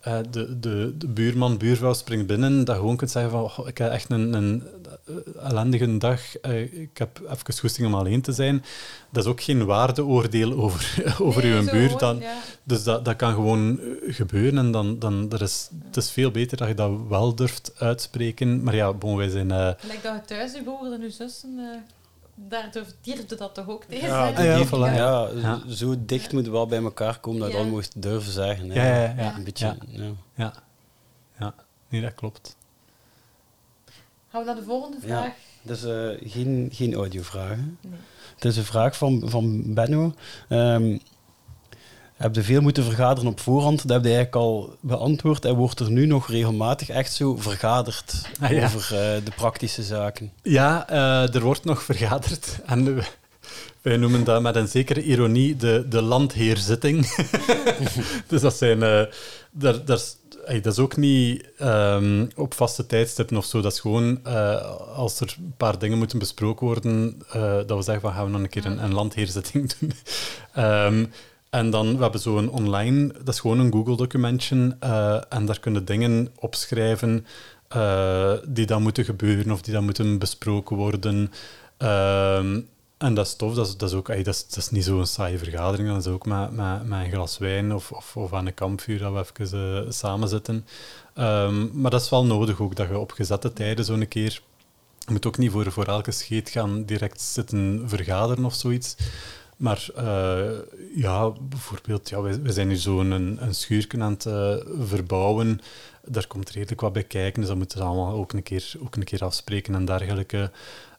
eh, de, de, de buurman, buurvrouw springt binnen, dat je gewoon kunt zeggen van "Oh, ik heb echt een, een eh, ellendige dag, ik heb even goesting om alleen te zijn. Dat is ook geen waardeoordeel over, over Nee, uw gewoon, dan. ja. Dus dat, dat kan gewoon gebeuren en dan, dan er is, het is veel beter dat je dat wel durft uitspreken. Maar ja, bon, wij zijn... eh, Gelijk dat je thuis je broer en je zussen... daardoor durfde dat toch ook tegen Ja, zeggen? ja, die- voilà. ja, Ja. zo dicht moeten we wel bij elkaar komen dat je Ja. dat moest durven zeggen. hè. Ja, ja, ja. Een beetje, Ja. ja. Ja. ja, nee, dat klopt. Gaan we naar de volgende Ja. vraag? Dus eh, geen, geen audiovragen. Nee. Het is een vraag van, van Benno. Ehm heb je veel moeten vergaderen op voorhand? Dat heb je eigenlijk al beantwoord. En wordt er nu nog regelmatig echt zo vergaderd Ah, ja. over eh, de praktische zaken? Ja, eh, er wordt nog vergaderd. En we- wij noemen dat met een zekere ironie de, de landheerzitting. dus dat zijn... eh, daar, daar, dat is ook niet ehm, op vaste tijdstippen of zo. Dat is gewoon als er een paar dingen moeten besproken worden, dat we zeggen van gaan we nog een keer een, een landheerzitting doen. Ehm, en dan, we hebben zo'n online, dat is gewoon een Google-documentje, eh, en daar kunnen dingen opschrijven eh, die dan moeten gebeuren of die dan moeten besproken worden. Ehm, en dat is tof, dat is, dat is ook dat is, dat is niet zo'n saaie vergadering, dat is ook met, met, met een glas wijn of, of, of aan een kampvuur dat we even eh, samen zitten. Ehm, maar dat is wel nodig ook, dat je op gezette tijden zo'n keer... Je moet ook niet voor, voor elke scheet gaan direct zitten vergaderen of zoiets. Maar eh, ja, bijvoorbeeld, ja, we, we zijn nu zo'n een, een schuurken aan het eh, verbouwen. Daar komt redelijk wat bij kijken, dus dat moeten we allemaal ook een keer, ook een keer afspreken en dergelijke.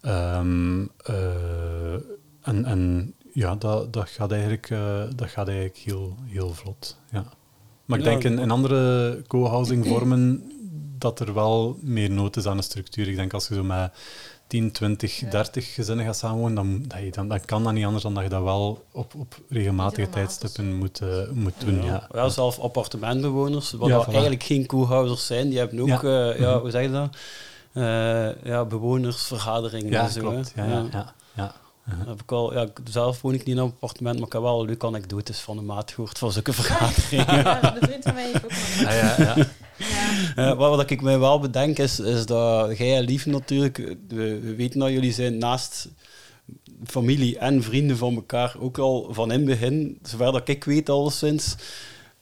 Ehm, eh, en, en ja, dat, dat, gaat eigenlijk, dat gaat eigenlijk heel, heel vlot. Ja. Maar ik denk in, in andere co-housing vormen dat er wel meer nood is aan een structuur. Ik denk als je zo met 10, 20, Ja. 30 gezinnen gaat samenwonen, dan, dat je, dan, dan kan dat niet anders dan dat je dat wel op, op regelmatige Regelmatig. tijdstippen moet, eh, moet doen. Ja. Ja. Ja, zelf appartementbewoners, wat Ja, dat voilà. eigenlijk geen co-housers zijn, die hebben ook, Ja. ja, ja Mhm. hoe zeg je dat? Eh, ja, bewonersvergaderingen Ja, en zo. klopt. Ja, ja, ja, ja. Dat Heb ik al, ja, zelf woon ik niet in een appartement, maar ik heb wel leuke anekdotes van de maat gehoord van zulke vergaderingen. Ja, de vriend van mij heeft ook nog. Eh, wat, wat ik mij wel bedenk is, is dat jij en Lief natuurlijk, eh, we, we weten dat jullie zijn naast familie en vrienden van elkaar ook al van in het begin, zover dat ik weet alleszins,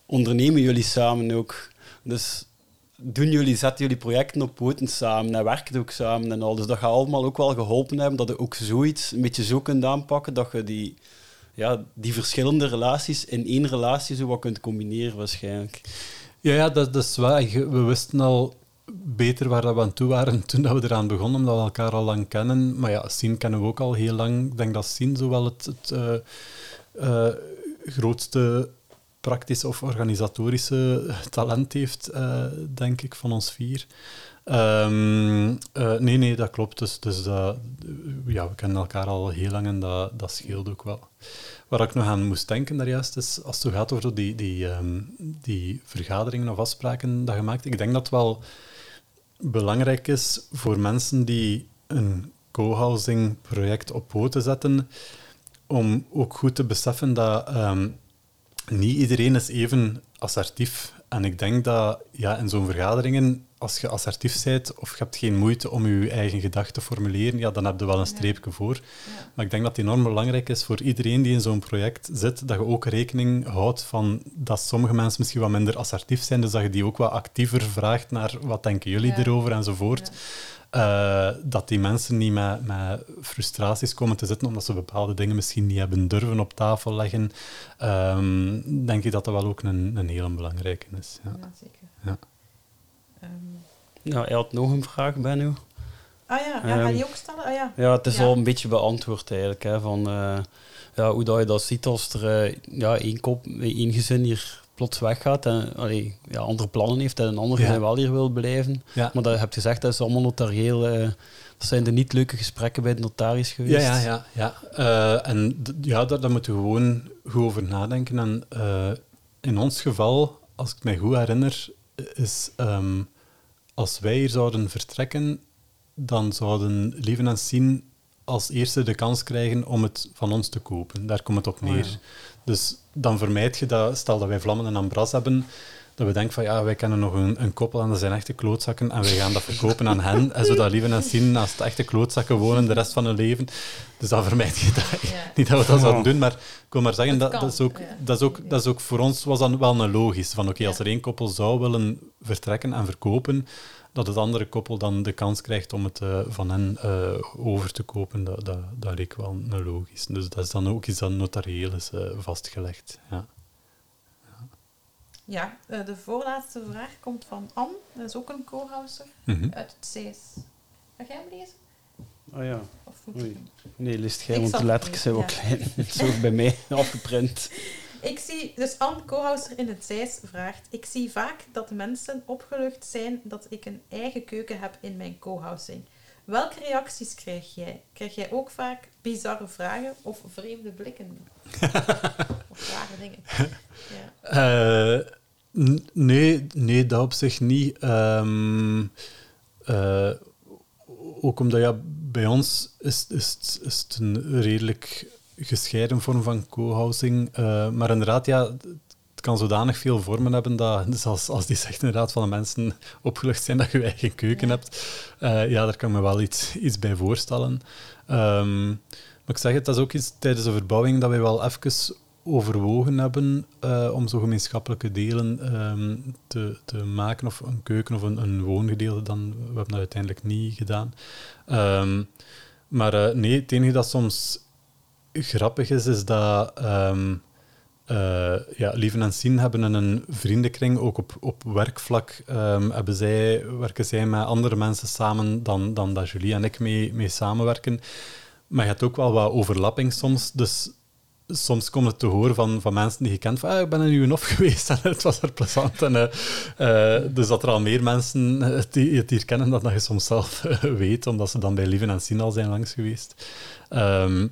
ondernemen jullie samen ook. Dus doen jullie, zetten jullie projecten op poten samen en werken ook samen en al. Dus dat gaat allemaal ook wel geholpen hebben dat je ook zoiets een beetje zo kunt aanpakken, dat je die, ja, die verschillende relaties in één relatie zo wat kunt combineren waarschijnlijk. Ja, ja dat, dat is waar. We wisten al beter waar we aan toe waren toen dat we eraan begonnen, omdat we elkaar al lang kennen. Maar ja, Sien kennen we ook al heel lang. Ik denk dat Sien zowel het, het eh, eh, grootste praktische of organisatorische talent heeft, eh, denk ik, van ons vier. Ehm, eh, nee, nee, dat klopt. Dus, dus ja, we kennen elkaar al heel lang en dat, dat scheelt ook wel. Waar ik nog aan moest denken daarjuist is, als het gaat over die, die, ehm, die vergaderingen of afspraken dat je maakt, ik denk dat het wel belangrijk is voor mensen die een co-housing project op poten zetten, om ook goed te beseffen dat ehm, niet iedereen is even assertief. En ik denk dat ja, in zo'n vergaderingen, als je assertief bent of je hebt geen moeite om je eigen gedachten te formuleren, ja, dan heb je wel een streepje voor. Maar ik denk dat het enorm belangrijk is voor iedereen die in zo'n project zit, dat je ook rekening houdt van dat sommige mensen misschien wat minder assertief zijn, dus dat je die ook wat actiever vraagt naar wat denken jullie Ja. erover enzovoort. Eh, dat die mensen niet met, met frustraties komen te zitten omdat ze bepaalde dingen misschien niet hebben durven op tafel leggen. Ehm, denk ik dat dat wel ook een, een hele belangrijke is. Ja. Ja, zeker. Ja. Nou, hij had nog een vraag, Benno. ah ja, ja ga je Ehm, die ook stellen? Ah ja. Ja, het is Ja. al een beetje beantwoord eigenlijk. Hè, van, eh, ja, hoe dat je dat ziet als er eh, ja, één, kop, één gezin hier plots weggaat en allee, ja, andere plannen heeft en een ander Ja. gezin wel hier wil blijven. Ja. Maar dat heb je gezegd, dat is allemaal notarieel. eh, dat zijn de niet leuke gesprekken bij de notaris geweest. Ja, ja, ja. ja. Eh, en ja, daar, daar moeten we gewoon goed over nadenken. En eh, in ons geval, als ik mij goed herinner, is ehm, als wij hier zouden vertrekken, dan zouden Lieven en Sien als eerste de kans krijgen om het van ons te kopen. Daar komt het op Oh, neer. ja. Dus dan vermijd je dat, stel dat wij Vlammen en Ambras hebben, dat we denken van ja, wij kennen nog een, een koppel en dat zijn echte klootzakken en wij gaan dat verkopen aan hen. En zodat lieven en zien naast echte klootzakken wonen de rest van hun leven. Dus dat vermijd je dat. Ja. Niet dat we dat zouden doen, maar ik wil maar zeggen, Het dat, dat, is ook, ja. dat, is ook, dat is ook voor ons was dan wel een logisch. Van oké, als er één koppel zou willen vertrekken en verkopen, dat het andere koppel dan de kans krijgt om het eh, van hen eh, over te kopen, dat, dat, dat leek wel een logisch. Dus dat is dan ook iets dat notarieel is eh, vastgelegd. Ja. Ja, eh, de voorlaatste vraag komt van Anne. Dat is ook een co-houser Mhm. uit het CIS. Ga jij hem lezen? Ah ja. Of moet ik? Nee, leest jij, want de letters zijn wel klein. Het is ook bij mij afgeprint. Ik zie, dus Anne Kohouser in het Zeis vraagt: Ik zie vaak dat mensen opgelucht zijn dat ik een eigen keuken heb in mijn co-housing. Welke reacties krijg jij? Krijg jij ook vaak bizarre vragen of vreemde blikken? of rare dingen? Ja. Eh, nee, nee, dat op zich niet. Ehm, eh, ook omdat ja, bij ons is, is, het- is het een redelijk gescheiden vorm van co-housing. Eh, maar inderdaad, ja, het kan zodanig veel vormen hebben dat, dus als, als die zegt inderdaad van de mensen opgelucht zijn dat je eigen keuken Ja. hebt, eh, ja, daar kan ik me wel iets, iets bij voorstellen. Ehm, maar ik zeg het, dat is ook iets tijdens de verbouwing dat wij wel even overwogen hebben eh, om zo gemeenschappelijke delen ehm, te, te maken, of een keuken of een, een woongedeelte dan. We hebben dat uiteindelijk niet gedaan. Ehm, maar eh, nee, het enige dat soms grappig is, is dat eh, ja, Lieven en Sien hebben een vriendenkring, ook op, op werkvlak, hebben zij, werken zij met andere mensen samen dan, dan dat Julie en ik mee, mee samenwerken. Maar je hebt ook wel wat overlapping soms, dus soms komt het te horen van, van mensen die je kent van ah, ik ben in uw geweest en het was er plezant. En, eh, eh, dus dat er al meer mensen eh, die het hier kennen dan dat je soms zelf eh, weet, omdat ze dan bij Lieven en Sien al zijn langs geweest. Ehm,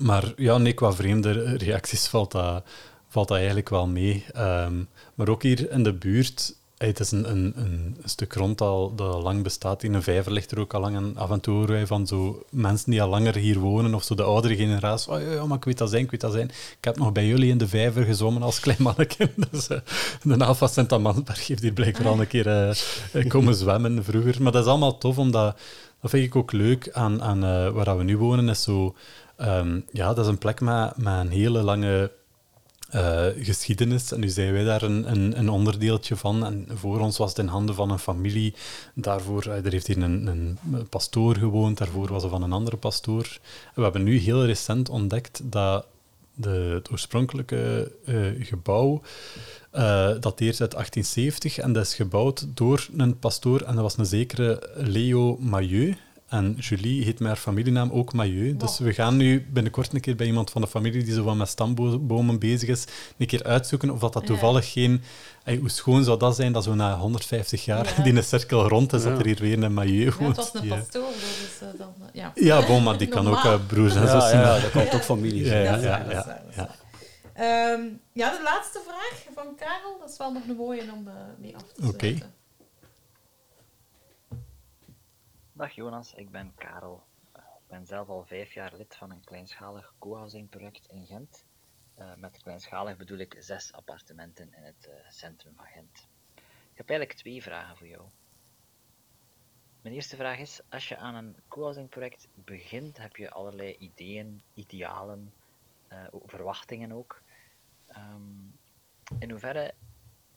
maar ja, nee, qua vreemde reacties valt dat, valt dat eigenlijk wel mee. Ehm, maar ook hier in de buurt, eh, het is een, een, een stuk grond al, dat al lang bestaat. In een vijver ligt er ook al lang. En af en toe horen wij van zo mensen die al langer hier wonen, of zo de oudere generatie. Oh ja, maar ik weet dat zijn, ik weet dat zijn. Ik heb nog bij jullie in de vijver gezwommen als klein manneke. Dus uh, de Alfa Sint-Amansberg heeft hier blijkbaar al een keer uh, komen zwemmen vroeger. Maar dat is allemaal tof, omdat... Dat vind ik ook leuk aan, aan waar we nu wonen, is zo... Um, ja, dat is een plek met, met een hele lange uh, geschiedenis. En nu zijn wij daar een, een, een, onderdeeltje van. En voor ons was het in handen van een familie. Daarvoor er heeft hier een, een, pastoor gewoond. Daarvoor was er van een andere pastoor. We hebben nu heel recent ontdekt dat de, het oorspronkelijke uh, gebouw dateert uit 1870. En dat is gebouwd door een pastoor. En dat was een zekere Leo Mailleux. En Julie heet met haar familienaam ook Mailleux. Wow. Dus we gaan nu binnenkort een keer bij iemand van de familie die zo van met stambomen bezig is, een keer uitzoeken of dat, dat toevallig ja. geen... Hey, hoe schoon zou dat zijn dat zo na 150 jaar ja. die een cirkel rond is, ja. dat er hier weer een Mailleux woont. Ja, het was een pastoor, dus uh, dan... Ja, ja bon, maar die kan ook uh, broers en zussen zijn. Ja, dat kan ook familie zijn. Ja, ja, ja, ja, um, ja, de laatste vraag van Karel, dat is wel nog een mooie om uh, mee af te sluiten. Okay. Dag Jonas, ik ben Karel. Ik ben zelf al vijf jaar lid van een kleinschalig co-housing project in Gent. Uh, met kleinschalig bedoel ik zes appartementen in het uh, centrum van Gent. Ik heb eigenlijk twee vragen voor jou. Mijn eerste vraag is, als je aan een co-housing project begint, heb je allerlei ideeën, idealen, verwachtingen ook. Um, in hoeverre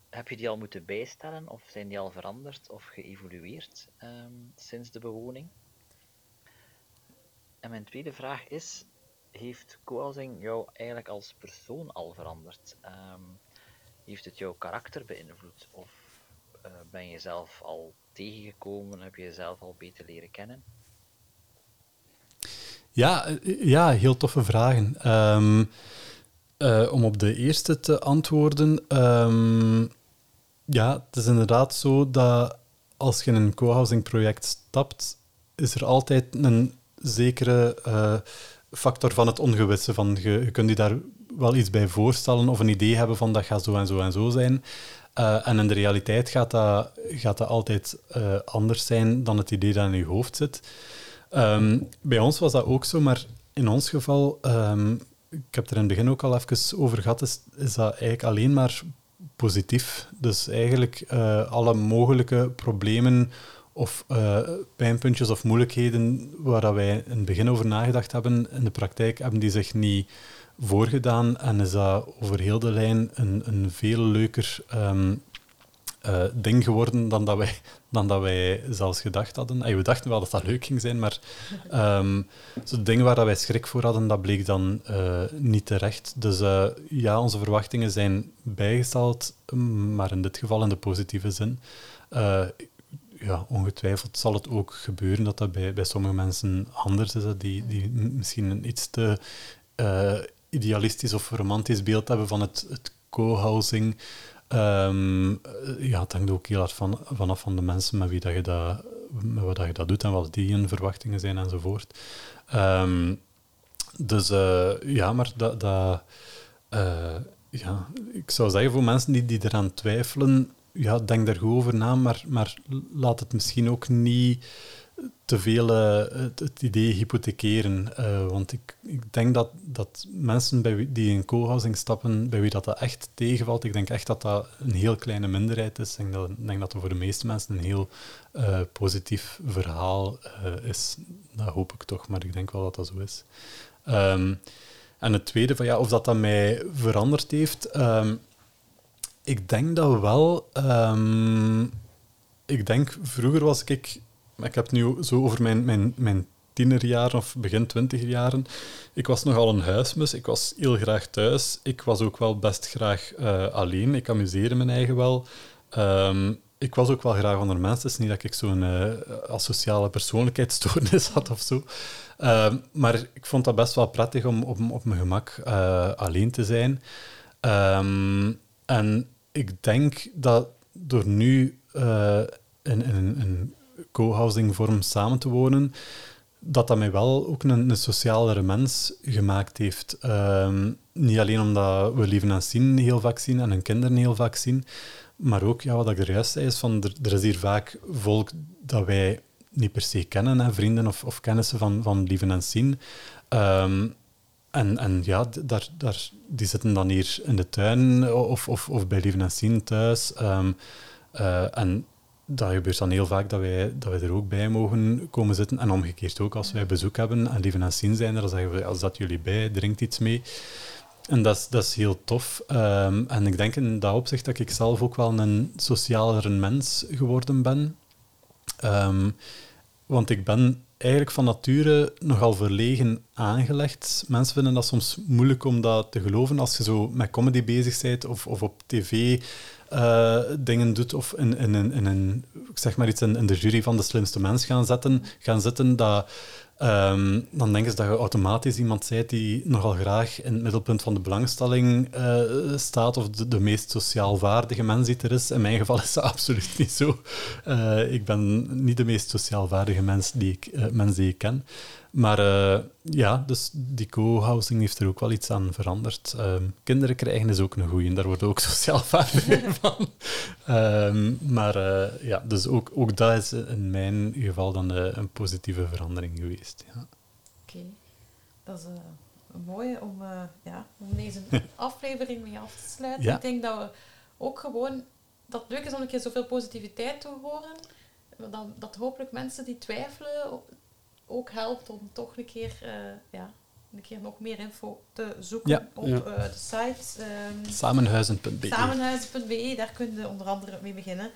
heb je die al moeten bijstellen of zijn die al veranderd of geëvolueerd um, sinds de bewoning? En mijn tweede vraag is, heeft co-housing jou eigenlijk als persoon al veranderd? Um, heeft het jouw karakter beïnvloed of uh, ben je zelf al tegengekomen, heb je jezelf al beter leren kennen? Ja, ja heel toffe vragen. Um, uh, om op de eerste te antwoorden. Ja, het is inderdaad zo dat als je in een co-housing project stapt, is er altijd een zekere uh, factor van het ongewisse. Van je, kunt je daar wel iets bij voorstellen of een idee hebben van dat gaat zo en zo en zo zijn. Uh, en in de realiteit gaat dat, gaat dat altijd uh, anders zijn dan het idee dat in je hoofd zit. Um, bij ons was dat ook zo, maar in ons geval, um, ik heb er in het begin ook al even over gehad, is, is dat eigenlijk alleen maar positief. Dus eigenlijk uh, alle mogelijke problemen of uh, pijnpuntjes of moeilijkheden waar wij in het begin over nagedacht hebben, in de praktijk hebben die zich niet voorgedaan en is dat over heel de lijn een, een veel leuker um, uh, ding geworden dan dat, wij, dan dat wij zelfs gedacht hadden. We dachten wel dat dat leuk ging zijn, maar um, zo dingen waar dat wij schrik voor hadden, dat bleek dan uh, niet terecht. Dus uh, ja, onze verwachtingen zijn bijgesteld, maar in dit geval in de positieve zin. ja, ongetwijfeld zal het ook gebeuren dat dat bij, bij sommige mensen anders is, die, die misschien een iets te idealistisch of romantisch beeld hebben van het, het co-housing. Um, ja, het hangt ook heel hard van, vanaf van de mensen met wie dat je dat, met wat dat je dat doet en wat die hun verwachtingen zijn enzovoort. Um, dus uh, ja, maar dat, dat uh, ja, ik zou zeggen voor mensen die, die eraan twijfelen, ja, denk daar goed over na, maar, maar laat het misschien ook niet te veel uh, het, idee hypothekeren. Uh, want ik, ik denk dat, dat mensen bij wie, die in co-housing stappen, bij wie dat, dat echt tegenvalt, ik denk echt dat dat een heel kleine minderheid is. Ik denk dat, dat voor de meeste mensen een heel uh, positief verhaal is. Dat hoop ik toch, maar ik denk wel dat dat zo is. Um, en het tweede, van, ja, of dat, dat mij veranderd heeft... Um, ik denk dat wel... Um, ik denk, vroeger was ik ik heb nu zo over mijn, mijn, mijn tienerjaren of begin twintigerjaren. Ik was nogal een huismus. Ik was heel graag thuis. Ik was ook wel best graag uh, alleen. Ik amuseerde me eigen wel. Um, ik was ook wel graag onder mensen. Het is niet dat ik zo'n uh, asociale persoonlijkheidsstoornis had of zo. Uh, maar ik vond dat best wel prettig om op, mijn gemak uh, alleen te zijn. Um, en ik denk dat door nu in, in co-housing vorm samen te wonen, dat dat mij wel ook een, een socialere mens gemaakt heeft. Um, niet alleen omdat we lieven en zien heel vaak zien en hun kinderen heel vaak zien, maar ook, ja, wat ik er juist zei, is van, er, is hier vaak volk dat wij niet per se kennen, vrienden of, of kennissen van, van lieven en zien. Um, en, en ja, daar, daar, die zitten dan hier in de tuin of, of, of bij lieven en zien thuis. Um, uh, en dat gebeurt dan heel vaak dat wij, dat wij er ook bij mogen komen zitten. En omgekeerd ook, als wij bezoek hebben en lieve en zien zijn dan zeggen we, als dat jullie bij, drinkt iets mee. En dat is, dat is heel tof. Um, en ik denk in dat opzicht dat ik zelf ook wel een socialere mens geworden ben. Um, want ik ben eigenlijk van nature nogal verlegen aangelegd. Mensen vinden dat soms moeilijk om dat te geloven als je zo met comedy bezig bent of, of op tv uh, dingen doet of in, in, in, in, een, zeg maar iets in, in, de jury van de slimste mens gaan, zetten, gaan zitten, dat, um, dan denken ze dat je automatisch iemand bent die nogal graag in het middelpunt van de belangstelling uh, staat of de, de, meest sociaal vaardige mens die er is. In mijn geval is dat absoluut niet zo. Uh, ik ben niet de meest sociaal vaardige mens die ik, mens die ik ken. Maar uh, ja, dus die co-housing heeft er ook wel iets aan veranderd. Um, kinderen krijgen is ook een goeie, daar wordt ook sociaal vaardiger van. Um, maar uh, ja, dus ook, ook dat is in mijn geval dan uh, een positieve verandering geweest. Ja. Oké, okay. dat is een mooie om, ja, om deze aflevering mee af te sluiten. Ja. Ik denk dat we ook gewoon, dat het leuk is om een keer zoveel positiviteit te horen. Dat, dat hopelijk mensen die twijfelen ook helpt om toch een keer, uh, ja, een keer nog meer info te zoeken ja, op ja. Uh, de site. Um, Samenhuizen.be. Samenhuizen.be, daar kun je onder andere mee beginnen.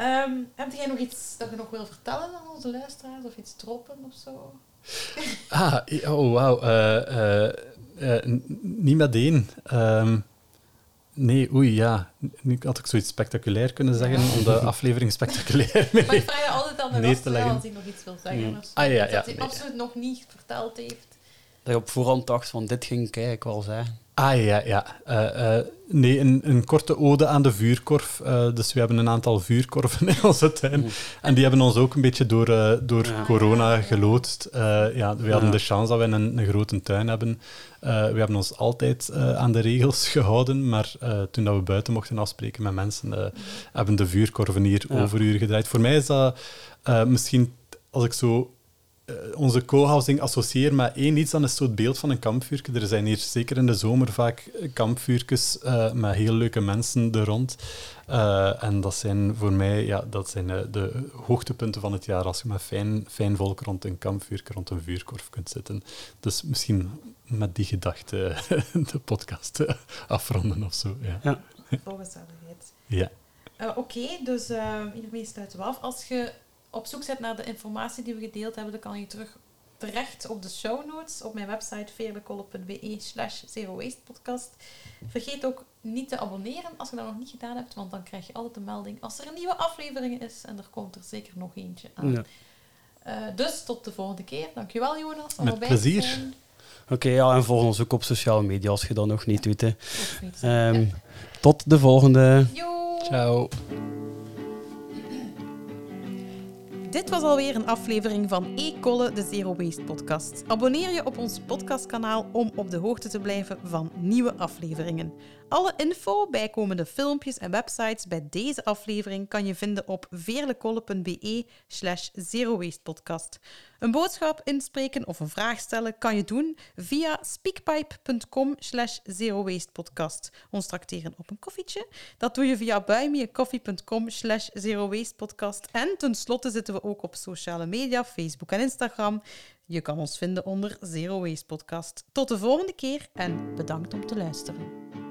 Um, heb jij nog iets dat je nog wil vertellen aan onze luisteraars of iets droppen of zo? ah, oh wauw. Uh, niet meteen. Um, Nee, oei, ja. Nu had ik zoiets spectaculair kunnen zeggen om de aflevering spectaculair mee Maar ik vraag je altijd aan de gast als hij nog iets wil zeggen. Mm. Ah, ja, ja, dat hij nee, absoluut nog niet verteld heeft. Dat je op voorhand dacht van dit ging ik wel zeggen. Ah ja, ja. Uh, uh, nee, een, een, korte ode aan de vuurkorf. Uh, dus we hebben een aantal vuurkorven in onze tuin. En die hebben ons ook een beetje door, door ja. corona geloodst. ja, we hadden de chance dat we een, een grote tuin hebben. we hebben ons altijd aan de regels gehouden, maar toen dat we buiten mochten afspreken met mensen, hebben de vuurkorven hier ja. overuren gedraaid. Voor mij is dat misschien, als ik zo eh, onze co-housing associëren met één iets, dan is zo het beeld van een kampvuur. Er zijn hier zeker in de zomer vaak kampvuurtjes uh, met heel leuke mensen er rond. Uh, en dat zijn voor mij ja, dat zijn, de hoogtepunten van het jaar, als je met fijn, fijn volk rond een kampvuur, rond een vuurkorf kunt zitten. Dus misschien met die gedachte de podcast afronden of zo. Ja. ja. Ja. Oké, okay, dus hiermee sluiten we af. Als je op zoek zet naar de informatie die we gedeeld hebben, dan kan je terug terecht op de show notes op mijn website veerlekolle.be slash zero waste podcast. Vergeet ook niet te abonneren als je dat nog niet gedaan hebt, want dan krijg je altijd een melding als er een nieuwe aflevering is en er komt er zeker nog eentje aan. Ja. Uh, dus tot de volgende keer. Dankjewel Jonas. Met plezier. Oké, ja, en volg ons ook op sociale media als je dat nog niet doet. Hè. Um, Tot de volgende. Yo. Ciao. Dit was alweer een aflevering van E-Kolle, de Zero Waste podcast. Abonneer je op ons podcastkanaal om op de hoogte te blijven van nieuwe afleveringen. Alle info, bijkomende filmpjes en websites bij deze aflevering kan je vinden op veerlekolle.be slash zerowastepodcast. Een boodschap inspreken of een vraag stellen kan je doen via speakpipe.com slash zerowastepodcast. Ons tracteren op een koffietje. Dat doe je via buymeacoffee.com slash zerowastepodcast. En tenslotte zitten we ook op sociale media, Facebook en Instagram. Je kan ons vinden onder Zero Waste Podcast. Tot de volgende keer en bedankt om te luisteren.